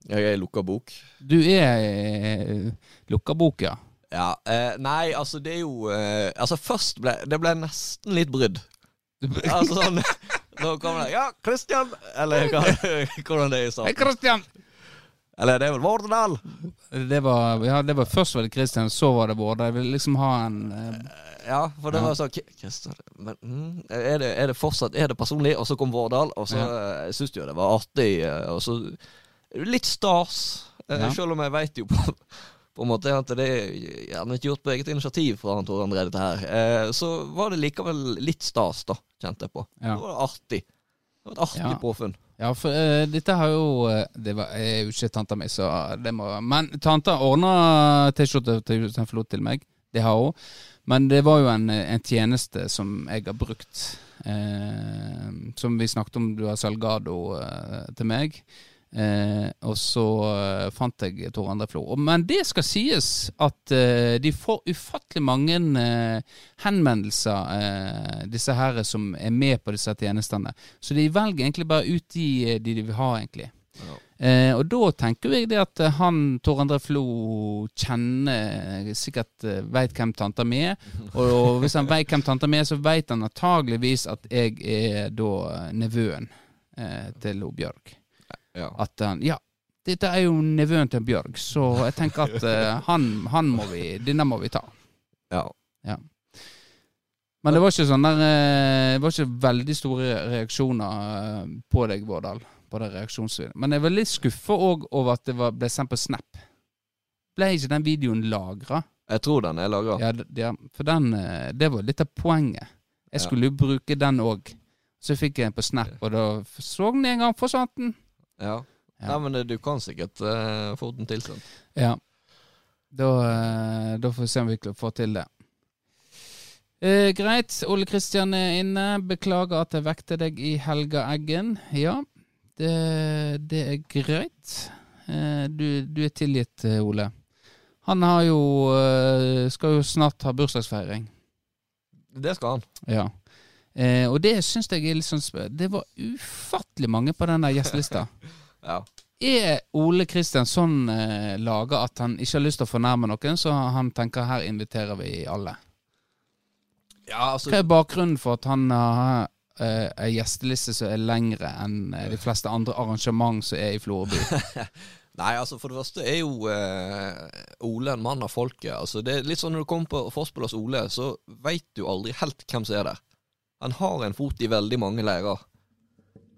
Jeg er lukka bok. Du er eh, lukka bok, ja. Ja, eh, nei, altså det er jo eh, Altså først ble det ble nesten litt brudd. Altså sånn [laughs] Nå kommer det Ja, Christian! Eller hva, [laughs] hvordan det er i Hei, Kristian! Christian! Eller det er vel Vårdal? Det var, ja, det var Først var det Christian, så var det Vårdal. Jeg vil liksom ha en eh, Ja, for det var sånn Christian, men mm, er, det, er det fortsatt Er det personlig? Og så kom Vårdal, og så ja. syns jo det var artig. eh, Og så Litt stas, eh, Ja. selv om jeg veit jo på, på en måte at det er gjerne ikke gjort på eget initiativ fra han Tor André, dette her. Eh, så var det likevel litt stas, da, kjente jeg på. Ja. Det var artig. Det var et artig Ja. påfunn. Ja, for uh, dette har jo eh, Det var, er jo ikke tanta mi, så det må Men tanta ordna T-skjorte til meg. Det har hun. Men det var jo en, en tjeneste som jeg har brukt. Eh, som vi snakket om, du har Salgado eh, til meg. Eh, og så eh, fant jeg Tor André Flo. Men det skal sies at eh, de får ufattelig mange eh, henvendelser, disse her som er med på disse tjenestene. Så de velger egentlig bare ut de de vil ha, egentlig. Ja. Eh, og da tenker jeg det at eh, han Tor André Flo kjenner eh, Sikkert uh, veit hvem tanta mi er. [laughs] Og, hvis han veit hvem tanta mi er, så veit han antageligvis at jeg er da eh, nevøen eh, til Bjørg. Ja. At han Ja, dette er jo nevøen til Bjørg, så jeg tenker at eh, han, han må vi Denne må vi ta. ja. ja. Men det var ikke sånn der eh, Det var ikke veldig store reaksjoner eh, på deg, Vårdal. På det reaksjonsvideoen. Men jeg var litt skuffa òg over at det var, ble sendt på Snap. Ble ikke den videoen lagra? Jeg tror den er lagra. Ja, ja, for den eh, Det var litt av poenget. Jeg skulle jo bruke den òg. Så fikk jeg den på Snap, og da så den en gang, forsvant den. Ja. Ja. Nei, men du kan sikkert uh, få den tilsendt. Ja. Da, uh, da får vi se om vi får til det. Eh, greit. Ole Kristian er inne. Beklager at jeg vekte deg i Helga Eggen. Ja, det, det er greit. Eh, du, du er tilgitt, eh, Ole. Han har jo eh, skal jo snart ha bursdagsfeiring. Det skal han. Ja. Og det syns jeg er litt sånn Det var ufattelig mange på den der gjestelista. [laughs] Ja. Er Ole Kristian sånn eh, laga at han ikke har lyst til å fornærme noen, så han tenker her inviterer vi alle? ja, altså Hva er bakgrunnen for at han har eh, ei gjesteliste som er lengre enn eh, de fleste andre arrangement som er i Florø by? [laughs] Nei, altså for det første er jo eh, Ole en mann av folket. Altså det er litt sånn Når du kommer på Forspillers Ole, så veit du aldri helt hvem som er der. Han har en fot i veldig mange leirer,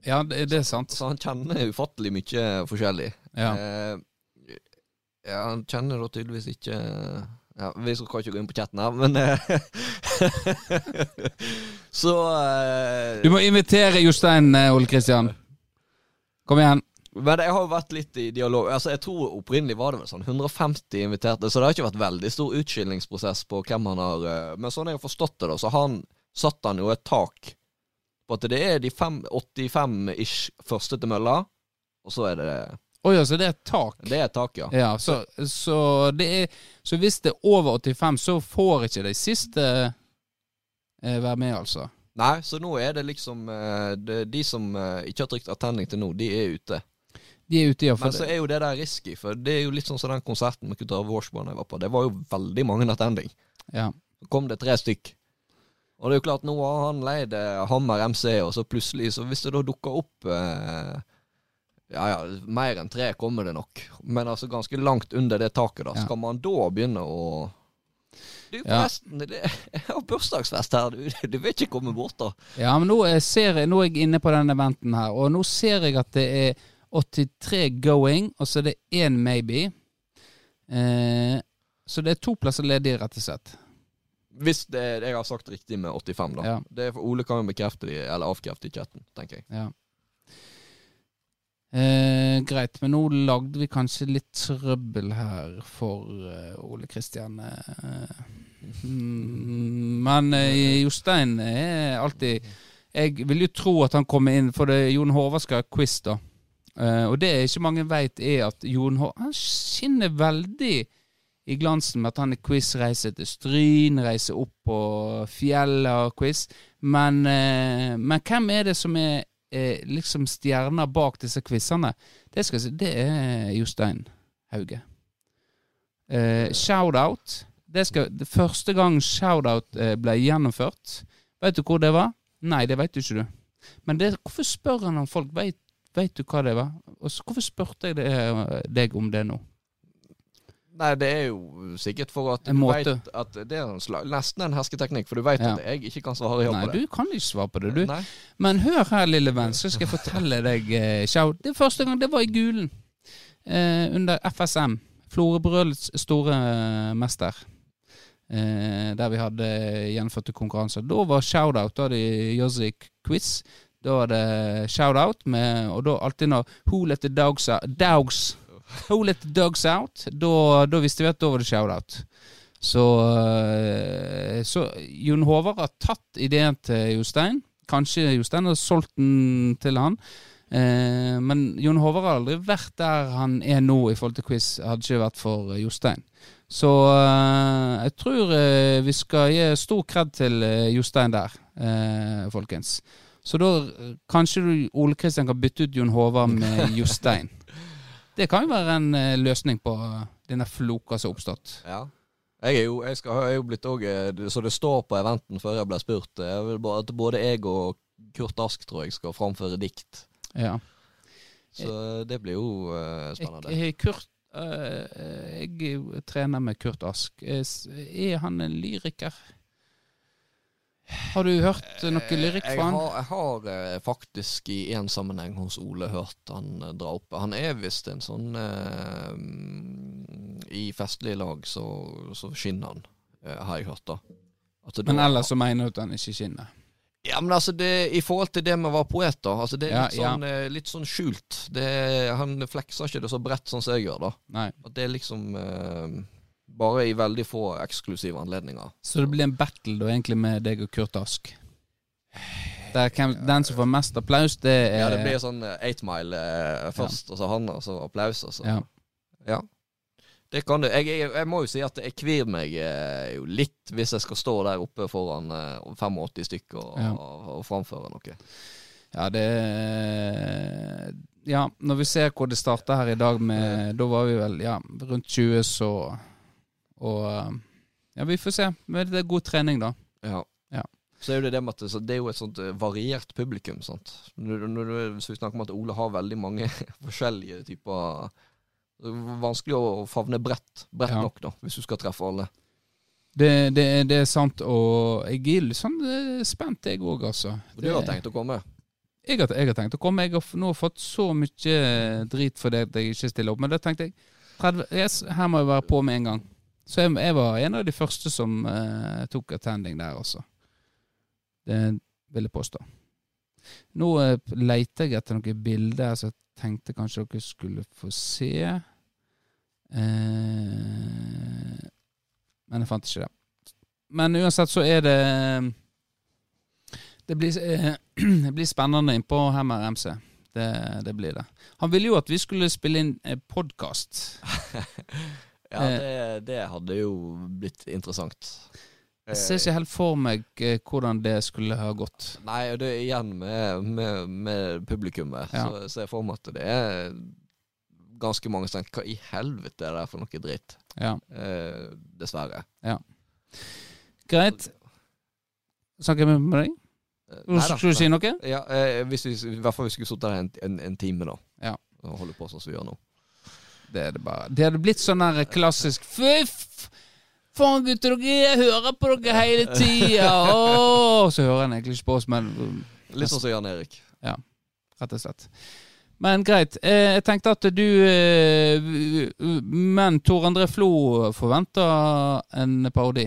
Ja, det, det er sant. så han kjenner ufattelig mye forskjellig. Ja. Eh, ja, han kjenner da tydeligvis ikke Ja, Vi skal ikke gå inn på chatten her, men eh, [laughs] Så uh, Du må invitere Jostein, eh, Ole Kristian. Kom igjen. Men jeg har jo vært litt i dialog. Altså Jeg tror opprinnelig var det vel sånn 150 inviterte, så det har ikke vært veldig stor utskillingsprosess på hvem han har eh, Men sånn jeg har forstått det, da, så han satt han jo et tak på at det er de 85-ish første til mølla, og så er det Oi, altså det er et tak. Det er et tak, ja. Ja, så, så, det er, så hvis det er over 85, så får ikke de siste være med, altså. Nei, så nå er det liksom eh, det, De som eh, ikke har trykt attending til nå, de er ute. De er ute få Men så er jo det der risky, for det er jo litt sånn som den konserten med Kutar Washburn jeg var på. Det var jo veldig mange attending. Ja. Så kom det tre stykk. Og det er jo klart, nå har han leid eh, Hammer MC, og så plutselig, så hvis det da dukker opp eh, Ja ja, mer enn tre kommer det nok, men altså ganske langt under det taket, da. Ja. Skal man da begynne å Du, Ja. forresten, det, [laughs] jeg har bursdagsfest her, du, [laughs] du vil ikke komme bort, da? Ja, men nå er, ser jeg, nå er jeg inne på denne eventen her, og nå ser jeg at det er 83 going, og så er det én maybe. Eh, så det er to plasser ledige, rett og slett. Hvis det, jeg har sagt riktig med 85, da. Ja. Det for Ole kan jo bekrefte det, eller avkrefte i chatten, tenker jeg. Ja. Eh, greit, men nå lagde vi kanskje litt trøbbel her for eh, Ole Kristian. eh. Mm, men eh, Jostein er alltid Jeg vil jo tro at han kommer inn, for det, er Jon Håvard skal ha quiz, da. Eh, og det ikke mange veit, er at Jon Håvard Han skinner veldig i glansen med at han er quiz, reiser til Stryn, reiser opp på fjellet og quiz. Men, eh, men hvem er det som er eh, liksom stjerna bak disse quizene? Det, skal det er Jostein Hauge. Eh, Shout-out. Det, skal- det første gang shout-out eh, ble gjennomført, vet du hvor det var? Nei, det vet du ikke, du. Men det, hvorfor spør han om folk vet, vet du hva det var? Og så, hvorfor spurte jeg det, deg om det nå? Nei, det er jo sikkert for at En du måte. vet at det er en slag, nesten en hersketeknikk, for du vet Ja. at jeg ikke kan svare ja på det. Nei, du kan ikke svare på det, du. Nei. Men hør her, lille venn, så skal jeg fortelle deg eh, shout. Det første gang det var i Gulen. Eh, under FSM. Florebrølets store eh, mester. Eh, der vi hadde gjenførte konkurranser. Da var shout-out. Da hadde de Jozzy Quiz. Da var det shout-out, og da alltid når Who let the dogs out Dogs Who let the dogs out? Da, da visste vi at da var det shout-out. Så, eh, så Jon Håvard har tatt ideen til Jostein. Kanskje Jostein har solgt den til han. Eh, men Jon Håvard har aldri vært der han er nå i forhold til quiz, hadde ikke vært for Jostein. Så eh, jeg tror eh, vi skal gi stor kred til eh, Jostein der, folkens. Så da kanskje du, Ole Kristian kan bytte ut Jon Håvard med [laughs] Jostein. Det kan jo være en løsning på denne floka som har oppstått. Ja. Jeg er jo, jeg skal, jeg er jo blitt eh, Så det står på eventen før jeg ble spurt. Jeg at både jeg og Kurt Ask tror jeg skal framføre dikt. Ja. Så det blir jo spennende. Kurt, jeg er trener med Kurt Ask. Er Er han en lyriker? Har du hørt noe lyrikk fra han? har, jeg har eh, faktisk i én sammenheng hos Ole hørt han eh, dra opp. Han er visst en sånn eh, I festlige lag så, så skinner han, eh, har jeg hørt, da. Det Men ellers så mener du at han ikke skinner? Ja, men altså, det, i forhold til det med å være poet, da. Altså, det er Ja, litt sånn, ja. litt sånn skjult. Det, han flekser ikke det så bredt sånn som jeg gjør, da. Nei. At det er liksom eh, bare i veldig få eksklusive anledninger. Så det blir en battle da egentlig med deg og Kurt Ask? Der hvem, den som får mest applaus, det er Ja, det blir sånn eh, eight mile eh, først, og så han, og så applaus, og så Ja. Ja. Det kan du. Jeg, jeg, jeg må jo si at jeg kvir meg eh, jo litt hvis jeg skal stå der oppe foran eh, 85 stykker og, Ja. og, framføre noe. Ja, det Ja, når vi ser hvor det starta her i dag med Da var vi vel ja, rundt 20, så Og Ja, vi får se. Men det er god trening, da. Ja. Ja. Så er det det med at det, så det er jo et sånt eh, variert publikum. Sant? Når, når, hvis vi snakker om at Ole har veldig mange [laughs] forskjellige typer er Vanskelig å favne bredt, bredt Ja. nok, da, hvis du skal treffe alle. Det, det, det er sant, og jeg er litt sånn eh, spent, jeg òg, altså. Og du har tenkt å komme? Jeg har, jeg har tenkt å komme. Jeg har nå fått så mye drit for det at jeg ikke stiller opp. Men da tenkte jeg 30, yes, her må jeg være på med en gang. Så jeg, jeg var en av de første som uh, tok attending der altså. Det vil jeg påstå. Nå uh, leter jeg etter noen bilder som tenkte kanskje dere skulle få se. Eh, men jeg fant ikke det. Men uansett så er det Det blir, eh, [clears throat] det blir spennende innpå Hammer MC. Det, det blir det. Han ville jo at vi skulle spille inn eh, podkast. [laughs] Ja, Eh. det, det hadde jo blitt interessant. Jeg ser ikke helt for meg eh, hvordan det skulle ha gått. Nei, og det er igjen med, med, med publikummet. Ja. Så ser jeg for meg at det er ganske mange som tenker Hva i helvete er det for noe dritt? Ja, Eh, dessverre. Greit. Snakker jeg med deg? Eh, Skulle du si noe? Ja, eh, hvis vi, I hvert fall hvis vi skulle sittet her en, en, en time, da. Ja. Og holde på sånn som vi gjør nå. Det er det bare. Det hadde blitt sånn der klassisk Fy f- faen, gutter, dere jeg hører på dere hele tida! [laughs] Oh! Så hører han egentlig ikke på oss, men Litt sånn som Jan Erik. Ja, rett og slett. Men greit. Eh, jeg tenkte at du eh, Men Tor André Flo forventer en parodi.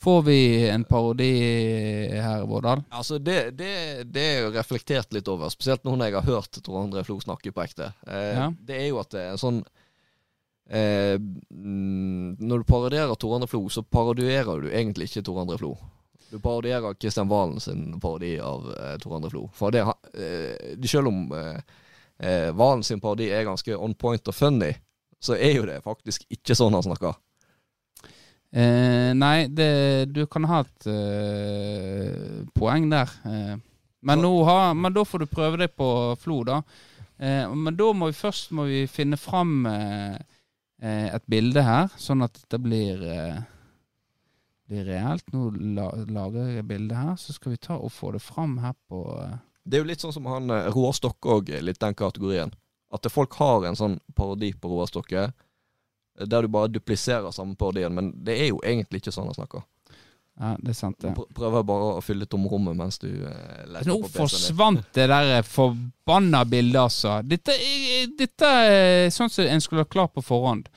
Får vi en parodi her, Vårdal? Altså, det, det, det er jo reflektert litt over, spesielt når jeg har hørt Tor André Flo snakke på ekte. Eh, Ja. Det er jo at det er en sånn eh, mm, Når du parodierer Tor André Flo, så parodierer du egentlig ikke Tor André Flo. Du parodierer Kristian Valen sin parodi av eh, Tor André Flo. For det, eh, selv om eh, eh, Valen sin parodi er ganske on point og funny, så er jo det faktisk ikke sånn han snakker. Eh, nei, det, du kan ha et eh, poeng der. Eh, men, nå ha, men da får du prøve deg på Flo, da. Eh, men da må vi først må vi finne fram eh, et bilde her, sånn at det blir, eh, blir reelt. Nå la, lager jeg et bilde her, så skal vi ta og få det fram her på eh, Det er jo litt sånn som han eh, Roar Stokke òg, litt den kategorien. At folk har en sånn parodi på Roar Stokke, eh, der du bare dupliserer samme parodien, men det er jo egentlig ikke sånn han snakker. Ja, det er sant, det. pr- prøver bare å fylle tomrommet mens du eh, leter Nå på PC-en Nå forsvant det der forbanna bildet, altså. Dette, dette er sånn som en skulle ha klart på forhånd.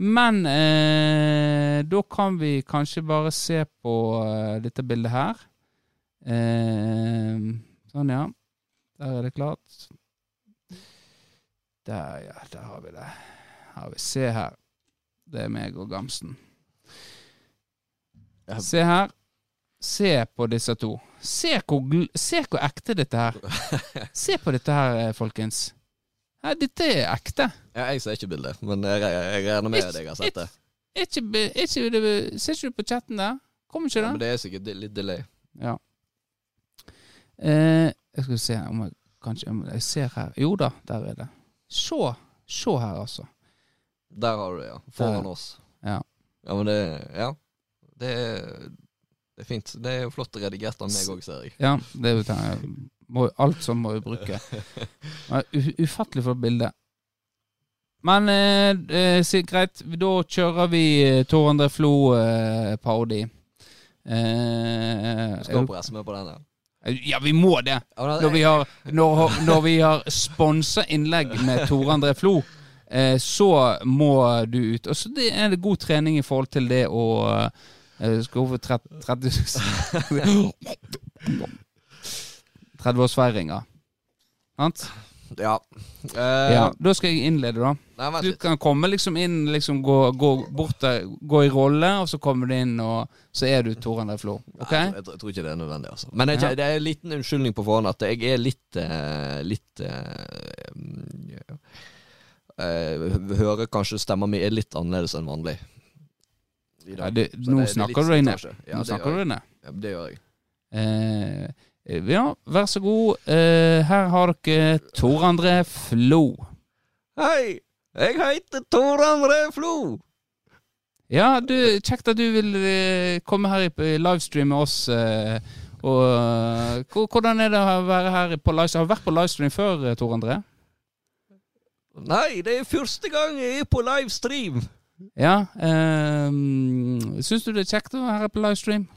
Men eh, da kan vi kanskje bare se på uh, dette bildet her. Eh, sånn, ja. Der er det klart. Der, ja. Der har vi det. Her har vi Se her. Det er meg og Gamsen. Ja. Se her. Se på disse to. Se hvor, se hvor ekte dette her. [laughs] Se på dette her, eh, folkens. Ja, dette er ekte. Ja, jeg ser ikke bildet, men jeg, jeg, regner med at jeg har sett det. Ikke, er ikke ser ikke du på chatten der? Kommer ikke Ja, det? men det er sikkert litt delay. Ja. Eh, jeg skal se om jeg kanskje om Jeg ser her. Jo da, der er det. Se. Se her, altså. Der har du det, ja. Foran Der. oss. Ja. Ja, men det Ja. Det det er fint. Det er jo flott redigert av meg òg, ser jeg. Ja, det er jo det. Må, alt som må vi bruke. [laughs] Ufattelig flott bilde. Men eh, eh, greit, da kjører vi eh, Tor André Flo-parodi. Eh, Skal presse med på den ja, vi må det! Når vi har, når, når vi har sponsa innlegg med Tor André Flo, eh, så må du ut. Og så det er det god trening i forhold til det å eh, Skal over 30 30-årsfeiringa. Sant? Ja. Uh, Ja. Da skal jeg innlede, da. Nei, Du kan komme liksom inn, liksom gå, gå bort der, gå i rolle, og så kommer du inn, og så er du Tor André Flo. Ok? Nei, jeg, tror- jeg tror ikke det er nødvendig, altså. Men jeg, Ja. det er en liten unnskyldning på forhånd at jeg er litt eh, Litt uh, uh, Hører kanskje stemma mi er litt annerledes enn vanlig. I Ja, det, nå det- det er snakker du deg ned. Ja, Nå det snakker du deg ned. Ja, det gjør jeg. Eh, ja, vær så god. Eh, her har dere Tor André Flo. Hei! Jeg heter Tor André Flo! Ja, du, kjekt at du vil eh, komme her i livestream med oss. eh, og eh, Hvordan er det å være her på livestream? Har du vært på livestream før, eh, Tor André? Nei, det er første gang jeg er på livestream! Ja. Um, Syns du det er kjekt å være på livestream?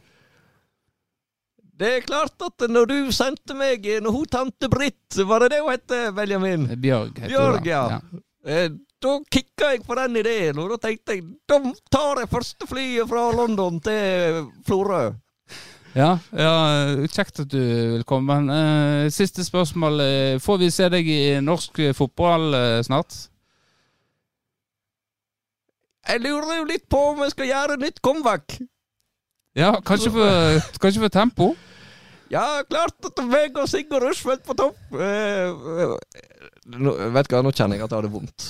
Det er klart at når du sendte meg Når hun tante Britt Var det det hun het, Benjamin? Eh, Bjørg heter Bjørg, ja. ja. Eh, da kicka jeg på den ideen, og da tenkte jeg da tar jeg første flyet fra London til Florø. Ja, ja, kjekt at du vil komme. Men eh, siste spørsmål. eh, får vi se deg i norsk fotball eh, snart? Jeg lurer jo litt på om jeg skal gjøre nytt comeback. Ja, kanskje for, kanskje for tempo? Ja, klart at meg og Sigurd Rushfeldt på topp. Eh, eh, nå, vet du hva, nå kjenner jeg at jeg har det vondt. [laughs]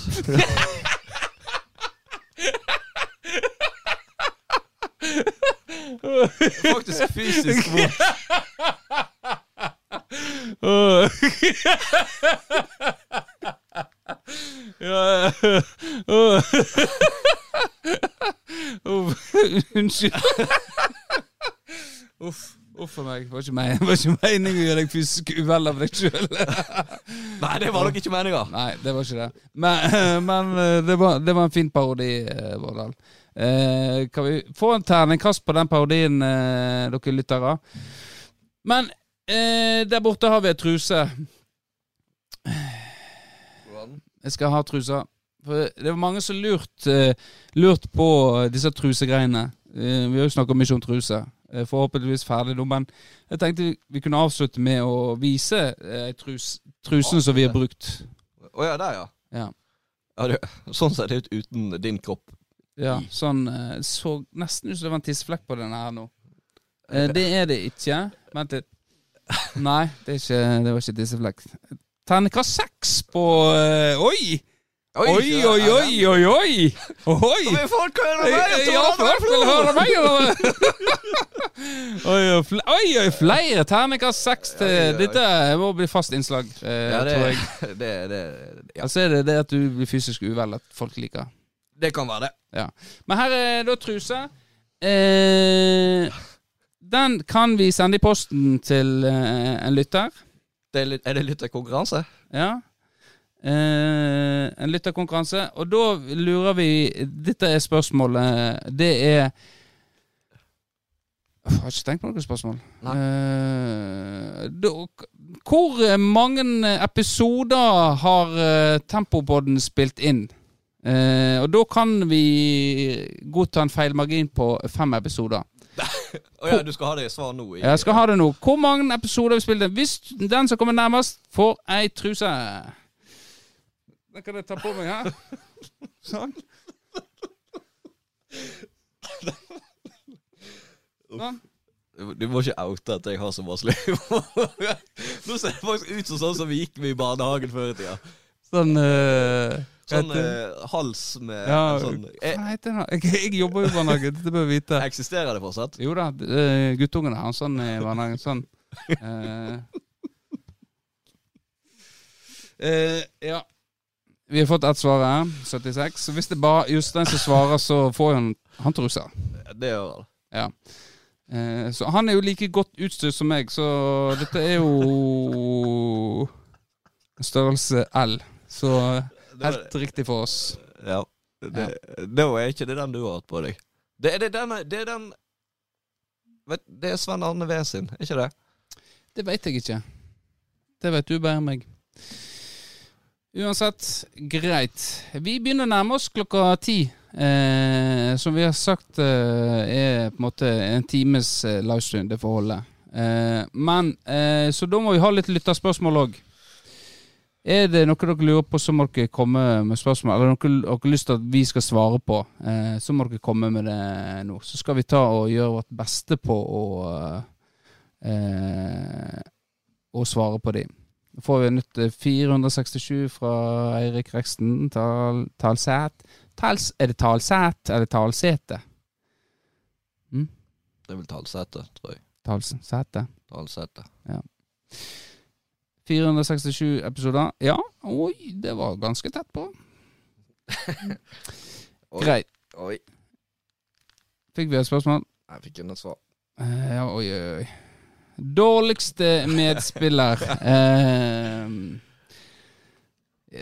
Faktisk fysisk vondt. ja, ja, [laughs] [laughs] Unnskyld. Uff. Uff a meg. Det var ikke meningen å gjøre deg fysisk uvel av deg sjøl. [laughs] Nei, det var nok ikke meninga. Nei, det var ikke det. Men, men eh, det, var, det var en fin parodi, eh, Vårdal. Eh, kan vi få en terningkast på den parodien, eh, dere lyttere? Men eh, der borte har vi ei truse. Jeg skal ha trusa. For det var mange som lurte eh, lurt på disse trusegreiene. Eh, vi har jo snakka mye om truse. Eh, forhåpentligvis ferdig nå, men jeg tenkte vi kunne avslutte med å vise eh, trus, trusene som vi har brukt. Å ja, der, ja. Ja. ja det, sånn ser det ut uten din kropp. Ja, sånn eh, Så nesten ut som det var en tisseflekk på denne her nå. Eh, det er det ikke. Vent litt. Nei, det, ikke, det var ikke tisseflekk. Terningkast seks på eh, Oi! Oi, oi, oi, oi! Oi! Oi! Vil folk høre meg? Ja, folk vil høre meg! [laughs] Oi, oi, oi, flere terningkast seks til dette. oi. Må bli fast innslag, eh, Ja, det, tror jeg. [laughs] det, det, ja. Altså er det det at du blir fysisk uvel at folk liker. det kan være det. Ja. Men her er da truse. Eh, den kan vi sende i posten til eh, en lytter. det er, er det lytterkonkurranse? Ja. Eh, en lytterkonkurranse. Og da lurer vi Dette er spørsmålet. Det er Jeg har ikke tenkt på noe spørsmål. Eh, da, hvor mange episoder har uh, Tempopodden spilt inn? Eh, og da kan vi godta en feilmargin på fem episoder. [laughs] Å ja, du skal ha det svar nå? I, Jeg skal ha det nå. Hvor mange episoder har vi spilt inn? Hvis den som kommer nærmest, får ei truse. Den kan jeg ta på meg her. [laughs] Sånn. Sånn. Du må ikke oute at jeg har så masse liv. [laughs] Nå ser det faktisk ut som sånn som vi gikk med i barnehagen før i tida. Sånn uh, Sånn eh, hals med Ja, sånn jeg, Hva heter det? Jeg, jeg jobber jo i barnehage, dette bør vi vite. Eksisterer det fortsatt? Jo da, uh, guttungene har en sånn i barnehagen. Sånn. Uh, [laughs] Eh, ja. Vi har fått ett svar her. 76. Så hvis det bare er Jostein som svarer, så får han, han trusa. Det gjør han. Ja. Eh, så han er jo like godt utstyrt som meg, så dette er jo størrelse L. Så helt riktig for oss. Ja. Det, Da er ikke det den du har hatt på deg. Det, det, den, det er den vet, Det er Sven Arne V sin, er ikke det? Det veit jeg ikke. Det vet du bare meg. Uansett, greit. Vi begynner å nærme oss klokka ti. Eh, som vi har sagt eh, er på en måte en times eh, livestream, det får holde. Eh, men eh, Så da må vi ha litt lytterspørsmål òg. Er det noe dere lurer på, så må dere komme med spørsmål. Eller noe dere har lyst til at vi skal svare på, eh, så må dere komme med det nå. Så skal vi ta og gjøre vårt beste på å å svare på de. Får vi nytt eh, 467 fra Eirik Reksten. Tal, talsæt. Tals, er det Talsæt eller Talsete? Det er vel Talsete, tror jeg. Talsæte. Talsete. 467 episoder. Ja, oi, det var ganske tett på. [laughs] Oi. Greit. Oi. Fikk vi et spørsmål? Jeg fikk ikke noe svar. Eh, ja, oi, oi, oi. Dårligste medspiller [laughs] eh,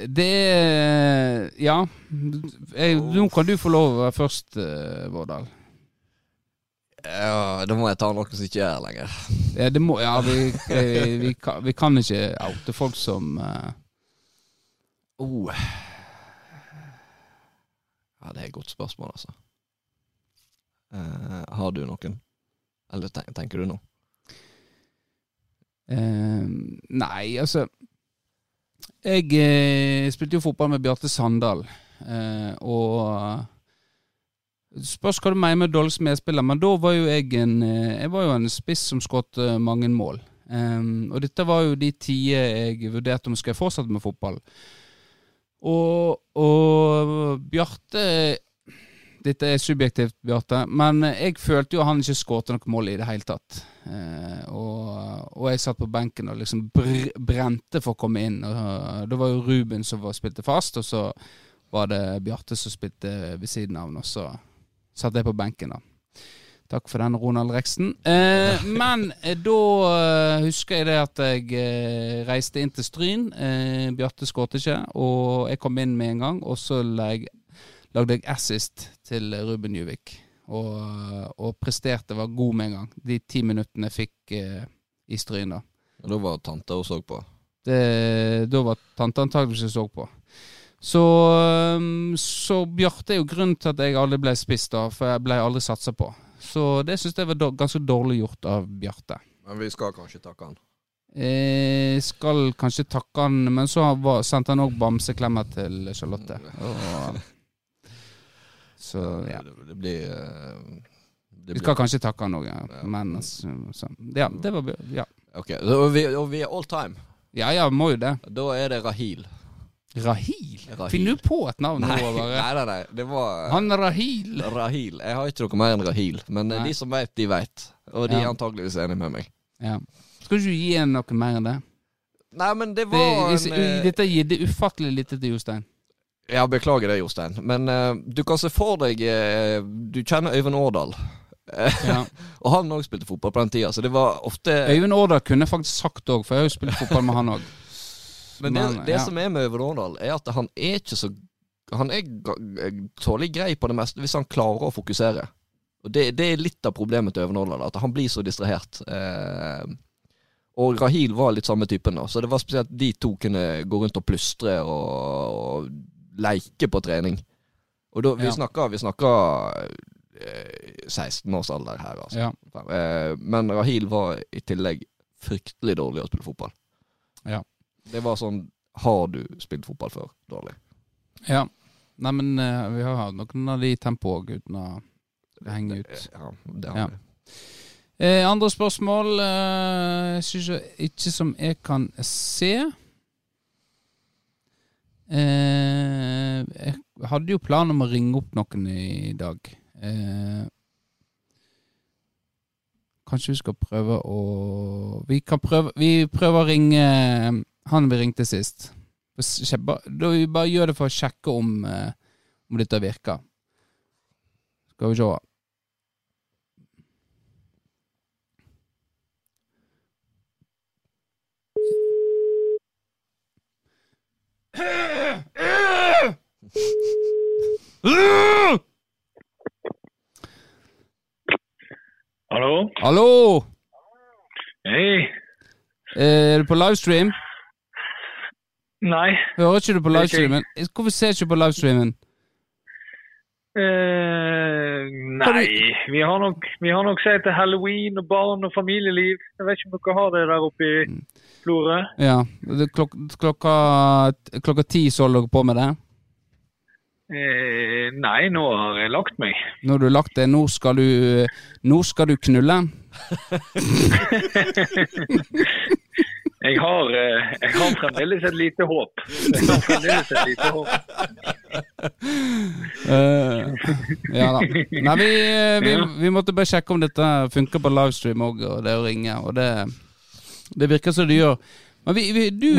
Det er Ja. Jeg, nå kan du få lov å være først, eh, Vårdal. Ja, da må jeg ta noen som ikke er her lenger. Ja, det må, ja vi, vi, vi, kan, vi kan ikke oute folk som eh, Oh. et godt spørsmål, altså. Eh, har du noen? Eller ten tenker du noe? Eh, nei, altså Jeg eh, spilte jo fotball med Bjarte Sandal, eh, og Spørs hva du mener med dårlig medspiller, men da var jo jeg en eh, Jeg var jo en spiss som skåret eh, mange mål. Um, og dette var jo de tider jeg vurderte om jeg skulle fortsette med fotball. Og, og Bjarte Dette er subjektivt, Bjarte, men jeg følte jo han ikke skåret noe mål i det hele tatt. Eh, og, og, jeg satt på benken og liksom br brente for å komme inn. Og, det var jo Ruben som var, spilte fast, og så var det Bjarte som spilte ved siden av. Og så satt jeg på benken, da. Takk for den, Ronald Reksten. Eh, [laughs] men eh, da eh, husker jeg det at jeg eh, reiste inn til Stryn. Eh, Bjarte skåret ikke, og jeg kom inn med en gang. Og så lag, lagde jeg assist til Ruben Juvik. Og, og, presterte, var god med en gang. De ti minuttene jeg fikk eh, i Stryn, da. Og da var tante og så på? Det, da var tante antakeligvis så på. Så, så Bjarte er jo grunnen til at jeg aldri ble spist, da, for jeg ble aldri satsa på. Så det syns jeg var ganske dårlig gjort av Bjarte. Men vi skal kanskje takke han? Eh, skal kanskje takke han, men så var, sendte han òg bamseklemmer til Charlotte. Og, så ja. Det, det blir uh, det Vi skal kanskje takke han òg, ja. men altså, så, Ja, det var Ja. Ok, og vi, og vi er all time? Ja ja, må jo det. Da er det Rahil. Rahil? Rahil. Finner du på et navn nei, nå? Bare? Nei, nei, nei. Det var Han Rahil. Rahil. Jeg har ikke noe mer enn Rahil. Men eh, nei. de som vet, de vet. Og de ja. er antakeligvis enige med meg. Ja. Skal du ikke gi en noe mer enn det? Nei, men det var det, en, Dette gir det ufattelig lite til Jostein. Ja, beklager det, Jostein. Men uh, du kan se for deg uh, Du kjenner Øyvind Årdal. Ja. [laughs] og han òg spilte fotball på den tida, så det var ofte Øyvind Årdal kunne faktisk sagt òg, for jeg har jo spilt fotball med han òg. [laughs] Men det, det ja. som er med Øyvind Årdal, er at han er ikke så Han er tålelig grei på det meste hvis han klarer å fokusere. Og Det, det er litt av problemet til Øyvind Årdal, at han blir så distrahert. Eh, og Rahil var litt samme typen, da, så det var spesielt de to kunne gå rundt og plystre og, og leike på trening. Og da, vi ja. snakker, vi snakker eh, 16 års alder her, altså. Ja. Eh, men Rahil var i tillegg fryktelig dårlig å spille fotball. Ja. Det var sånn Har du spilt fotball før? Dårlig. Ja. Nei, men uh, vi har hatt noen av de tempo òg, uten å henge ut. Ja, det har vi. Eh, andre spørsmål eh, ikke som jeg kan se. Eh, jeg hadde jo planen om å ringe opp noen i dag. Eh, kanskje vi skal prøve å Vi kan prøve Vi prøver å ringe han vi ringte sist. Da vi bare gjør det for å sjekke om, eh, om dette virker. Skal vi se. [clears throat] Hallo? Hallo! Hei. Er du på livestream? Nei. Hører ikke du på livestreamen? Hvorfor ser du ikke på livestreamen? Uh, nei, vi har nok, vi har nok sett til halloween og barn og familieliv. Jeg vet ikke om dere har det der oppe i mm. Florø? Ja. Klok klokka, klokka ti så dere på med det? Uh, nei, nå har jeg lagt meg. Nå har du lagt deg. Nå skal du, nå skal du knulle? [laughs] Jeg har, eh, jeg har, fremdeles et lite håp. Jeg har fremdeles et lite håp. Uh, ja da. Nei, vi, eh, vi, vi, måtte bare sjekke om dette funker på livestream òg, og det å ringe. Og det, det virker som det gjør. Men vi, du,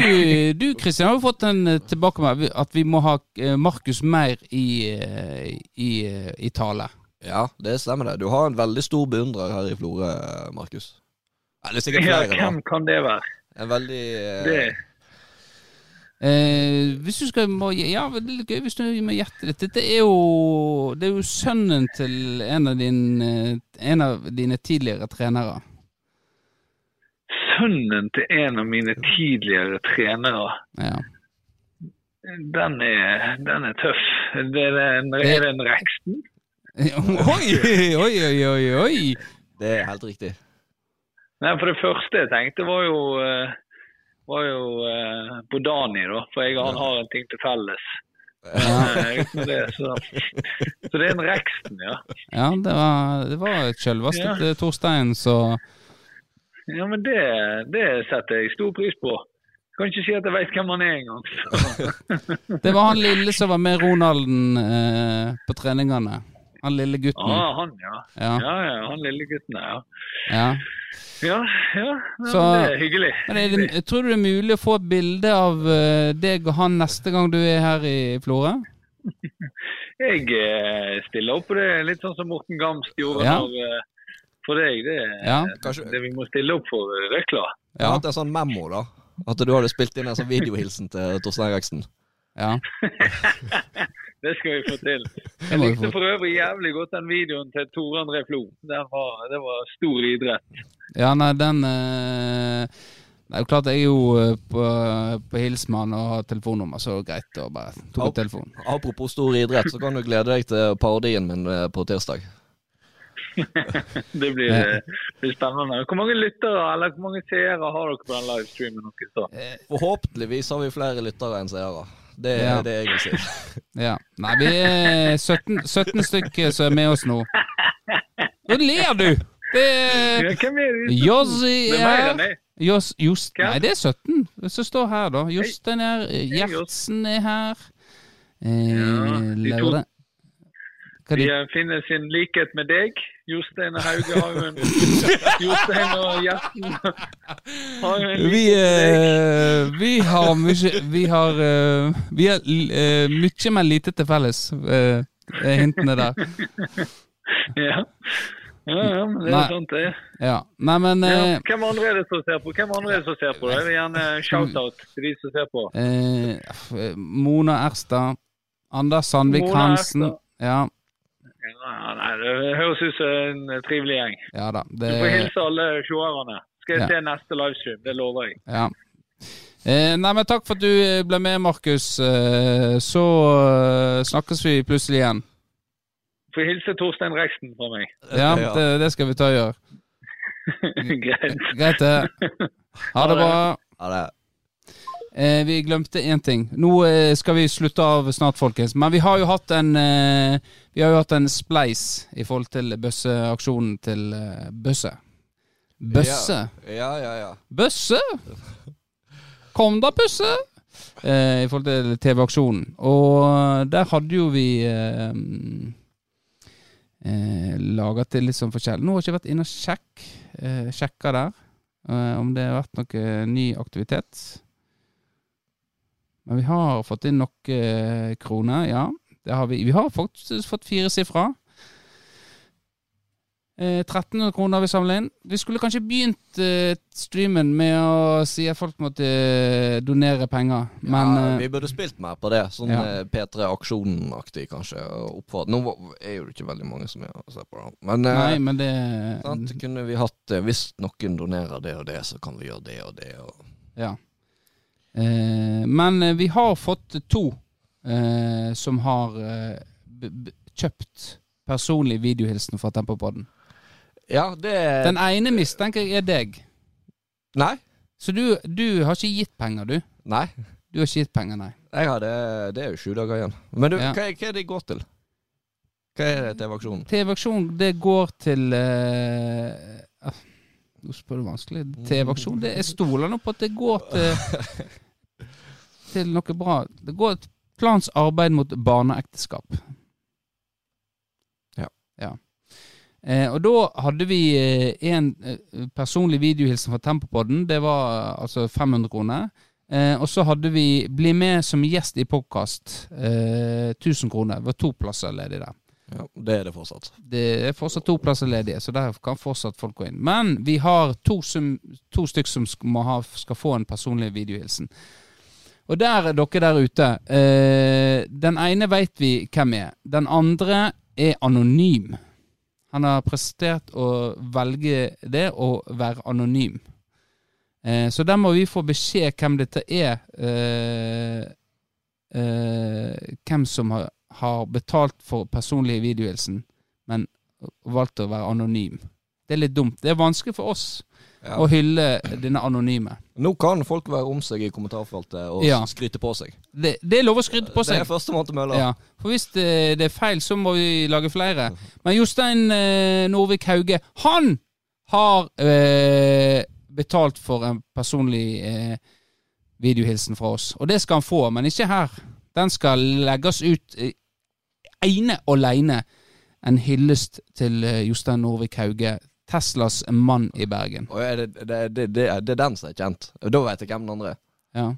du Kristian, har jo fått en tilbakemelding at vi må ha Markus mer i, i, i tale. Ja, det stemmer det. Du har en veldig stor beundrer her i Florø, Markus. Eller sikkert flere, ja, hvem kan det være? En veldig eh... Det Eh, hvis du skal må, Ja, det er litt gøy hvis du må gjette litt. Dette er jo Det er jo sønnen til en av, din, en av dine tidligere trenere. Sønnen til en av mine tidligere trenere? Ja. Den er, den er tøff. Det er, den, er det en Reksten? [laughs] Oi, oi, oi, oi, oi! Det er helt riktig. Nei, for det første jeg tenkte var jo, eh, var jo eh, på Dani, da. For jeg og han har en ting til felles. Ja. det, så. så det er en Reksten, ja. Ja, det var, det var selveste Ja. Torstein, så Ja, men det, det setter jeg stor pris på. Kan ikke si at jeg vet hvem han er engang. [laughs] Det var han lille som var med Ronalden eh, på treningene. Han lille gutten. Ah, han, ja. Ja. Ja, ja, han lille gutten, ja. ja. Ja, ja. Så- det er hyggelig. Men er det, tror du det er mulig å få et bilde av eh, deg og han neste gang du er her i Florø? [laughs] Jeg eh, stiller opp på det litt sånn som Morten Gamst gjorde Ja. når, eh, for deg. Det, Ja. Kanskje det vi må stille opp for, Røkla. det er Ja. har hatt en sånn memo, da. At du hadde spilt inn en sånn videohilsen til Torstein Eriksen. ja. [laughs] Det skal vi få til. Jeg likte for øvrig jævlig godt den videoen til Tore André Flo. Den var, det var stor idrett. Ja, nei, den eh, Det er jo klart jeg er jo eh, på, på Hilsmann og har telefonnummer, så er greit å bare tok opp telefonen. Apropos stor idrett, så kan du glede deg til parodien min eh, på tirsdag. [laughs] Det blir, eh, blir spennende. Hvor mange lyttere eller hvor mange seere har dere på den livestreamen? deres? Forhåpentligvis har vi flere lyttere enn seere. Det er Ja. det jeg vil si. [laughs] Ja. Nei, vi er 17, 17 stykker som er med oss nå. Nå ler du! Det er? Jossi. Jos, Just, nei, det er 17 som står her, da. Jostein er Gjertsen er her. Eh, Ja, de to- Hva De de, eh, finner sin likhet med deg. Jostein og Hauge har jo en [laughs] Jostein og Gjerten har jo en vi, eh, vi har mye Vi har, uh, vi har uh, mye, men lite til felles. hintene der. Ja. ja, ja, men det Nei. er sant, det. Ja. Nei, men Ja. Hvem andre er det som ser på? Hvem andre er det som ser på? Jeg vil gjerne shout-out til de som ser på. eh, Mona Erstad. Anders Sandvik Hansen. Ja, Ja, nei, det høres ut som en trivelig gjeng. ja da. Du får hilse alle seerne. Skal jeg Ja. se neste livestream, det lover jeg. ja. Eh, nei, men takk for at du eh, ble med, Markus. Eh, så eh, snakkes vi plutselig igjen. Får hilse Torstein Reksten fra meg. Ja, Ja. det, det skal vi ta og gjøre. [laughs] Greit. Greit, det. Ha det bra. Ha det Eh, vi glemte én ting. Nå eh, skal vi slutte av snart, folkens. Men vi har jo hatt en eh, Vi har jo hatt en spleis i forhold til bøsseaksjonen til eh, Bøsse. Bøsse? Ja, ja, ja. Bøsse? Kom da, Pusse! Eh, I forhold til TV-aksjonen. Og der hadde jo vi eh, eh, laga til litt sånn forskjellig. Nå har jeg ikke vært inne og sjekk, eh, sjekka der eh, om det har vært noe ny aktivitet. Men vi har fått inn nok eh, kroner, ja. Det har vi. Vi har faktisk fått fire sifra. Eh, 1300 kroner har vi samla inn. Vi skulle kanskje begynt eh, streamen med å si at folk måtte eh, donere penger, men ja, eh, vi burde spilt mer på det. Sånn Ja. eh, P3 Aksjonen-aktig, kanskje. og Nå er jo det ikke veldig mange som er og ser på det. Men Nei, men det sant, kunne vi hatt Hvis noen donerer det og det, så kan vi gjøre det og det. Og... Ja. Eh, men eh, vi har fått to eh, som har kjøpt personlig videohilsen fra Tempopodden. Ja, det Den ene mistenker jeg er deg. Nei. Så du, du har ikke gitt penger, du? Nei. Du har ikke gitt penger, nei. Jeg har det, det er jo sju dager igjen. Men du, Ja. hva, hva er det de går til? Hva er det TV-aksjonen? TV-aksjonen, det går til ah, Nå spør du vanskelig. TV-aksjon, det Jeg stoler nå på at det går til [laughs] Til noe bra. Det går et plans arbeid mot barneekteskap. Ja. ja. Eh, og da hadde vi eh, en eh, personlig videohilsen fra Tempopodden. Det var eh, altså 500 kroner. Eh, og så hadde vi 'Bli med som gjest i podkast'. Eh, 1000 kroner. Det var to plasser ledig der. Ja, det er det fortsatt. Det er fortsatt to plasser ledige, så der kan fortsatt folk gå inn. Men vi har to, som, to stykker som skal, må ha, skal få en personlig videohilsen. Og der er dere der ute. Eh, den ene veit vi hvem er. Den andre er anonym. Han har prestert å velge det å være anonym. Eh, så der må vi få beskjed hvem dette er. Eh, eh, hvem som har, har betalt for personlig videohilsen, men valgt å være anonym. Det er litt dumt. Det er vanskelig for oss Ja. å hylle denne anonyme. Nå kan folk være om seg i kommentarfeltet og Ja. skryte på seg. Det, det er lov å skryte på Det er seg. førstemann til mølla. Ja, for hvis det, det er feil, så må vi lage flere. Men Jostein eh, Norvik Hauge, han har eh, betalt for en personlig eh, videohilsen fra oss. Og det skal han få, men ikke her. Den skal legges ut eh, ene og aleine. En hyllest til eh, Jostein Norvik Hauge, Teslas mann i Bergen. Og er det, det, det, det, er- det er den som er kjent. Da vet jeg hvem den andre er. Ja.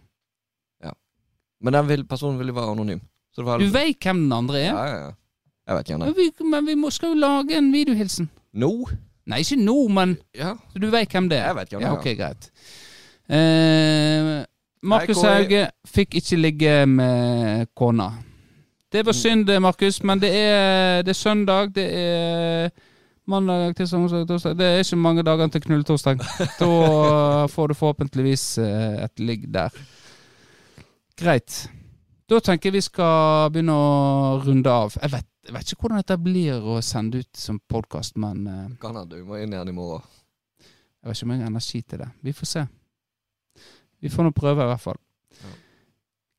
Men den vil, personen vil jo være anonym. Så det var Du veit hvem den andre er? Ja, ja, ja. Jeg vet ikke hvem det Men er. vi, men vi må, skal jo lage en videohilsen. Nå? Nei, ikke nå, men Ja. Så du vet hvem det er? Jeg vet hvem det ja, er. Ok, greit. Eh, Markus Kåre. Hauge fikk ikke ligge med kona. Det var synd, Markus, men det er, det er søndag. Det er mandag, tirsdag, onsdag, torsdag. Det er ikke mange dager til knulletorsdag. Da [laughs] får du forhåpentligvis eh, et ligg der. Greit. Da tenker jeg vi skal begynne å runde av. Jeg vet, jeg vet ikke hvordan dette blir å sende ut som podkast, men eh, Kan hende du må inn igjen i morgen. jeg vet ikke om jeg har energi til det. Vi får se. Vi får nå prøve, i hvert fall. Ja.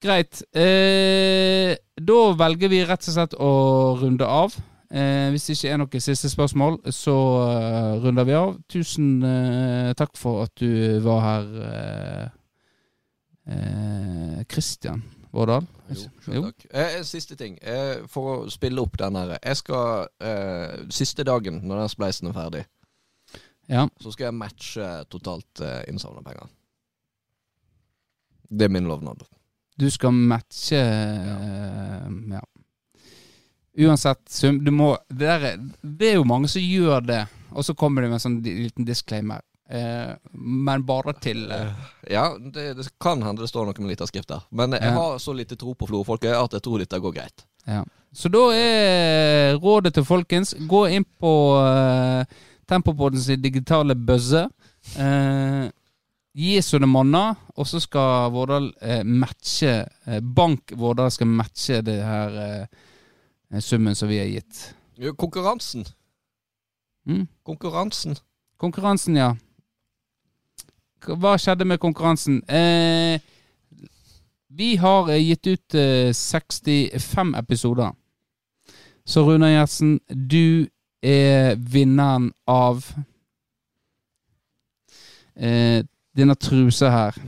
Greit. Eh, da velger vi rett og slett å runde av. Eh, hvis det ikke er noen siste spørsmål, så uh, runder vi av. Tusen uh, takk for at du var her, Kristian uh, Christian Vårdal. Jo, jo. Eh, siste ting. Eh, for å spille opp den her. Jeg skal eh, Siste dagen, når den spleisen er ferdig, Ja. så skal jeg matche totalt eh, innsamla penger. Det er min lovnad. Du skal matche eh, ja. Uansett sum Du må det, der, er- det er jo mange som gjør det, og så kommer de med en sånn liten disclaimer. Eh, men bare til eh, Ja, det, det kan hende det står noe med lita skrift der. Men jeg Ja. har så lite tro på Florø-folket at jeg tror dette går greit. ja. Så da er rådet til folkens Gå inn på eh, Tempopodens digitale buzzer. Eh, gi så det monner, og så skal Vårdal eh, matche eh, Bank Vårdal skal matche det her eh, summen som vi har gitt. Jo, Konkurransen. Mm? Konkurransen. Konkurransen, ja. Hva skjedde med konkurransen? Eh, vi har eh, gitt ut eh, 65 episoder. Så Runar Gjertsen, du er vinneren av eh, denne trusa her.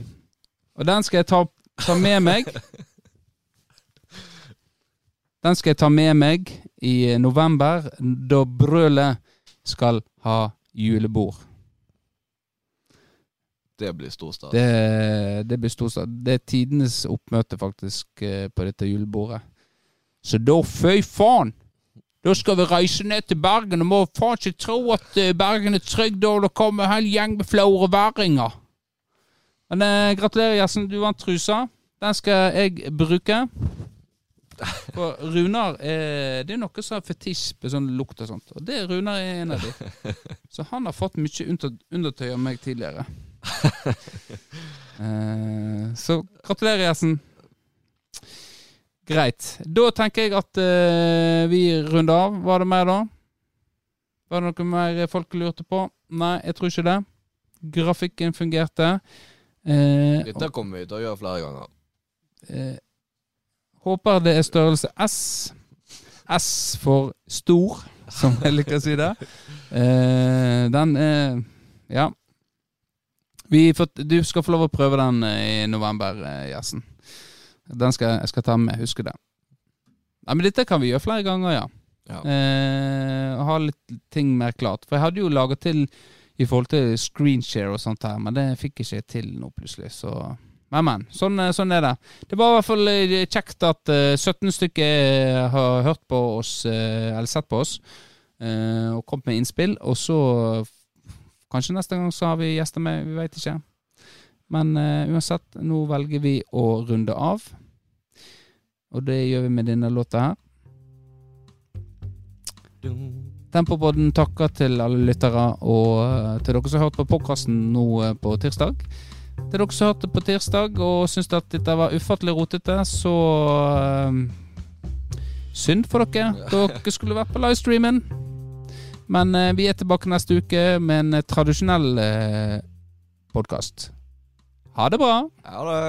Og den skal jeg ta, ta med meg. [laughs] Den skal jeg ta med meg i november, da Brølet skal ha julebord. Det blir storstas. Det, det blir storstad. Det er tidenes oppmøte, faktisk, eh, på dette julebordet. Så da, føy faen! Da skal vi reise ned til Bergen, og må faen ikke tro at eh, Bergen er trygg da det kommer en hel gjeng med flaureværinger. Men eh, gratulerer, Gjersen. Du vant trusa. Den skal jeg bruke. For Runar er, Det er noe som har fetisj på sånn lukt og sånt. Og det Runar er en av de. [laughs] Så han har fått mye undertøy av meg tidligere. [laughs] Eh, så gratulerer, Jensen Greit. Da tenker jeg at eh, vi runder av. Var det mer da? Var det noe mer folk lurte på? Nei, jeg tror ikke det. Grafikken fungerte. Eh, Dette kommer vi til å gjøre flere ganger. eh, håper det er størrelse S. S for stor, som jeg liker å si det. Eh, den er Ja. Vi får, du skal få lov å prøve den eh, i november, Gjersen. Den skal jeg skal ta med. husker det. Nei, men dette kan vi gjøre flere ganger, ja. Ja. Eh, ha litt ting mer klart. For jeg hadde jo laga til i forhold til screenshare og sånt her, men det fikk jeg ikke til nå plutselig, så Men, men. Sånn, eh, sånn er det. Det var i hvert fall eh, kjekt at eh, 17 stykker har hørt på oss, eh, eller sett på oss, eh, og kommet med innspill. Og så Kanskje neste gang så har vi gjester med, vi veit ikke. Men uh, uansett, nå velger vi å runde av. Og det gjør vi med denne låta her. Tempopodden takker til alle lyttere og eh, til dere som har hørt på podkasten nå eh, på tirsdag. Til dere som hørte på tirsdag og syntes at dette var ufattelig rotete, så uh, Synd for dere. [laughs] Dere skulle vært på livestreamen. Men uh, vi er tilbake neste uke med en eh, tradisjonell uh, podkast. Ha det bra. Ha det.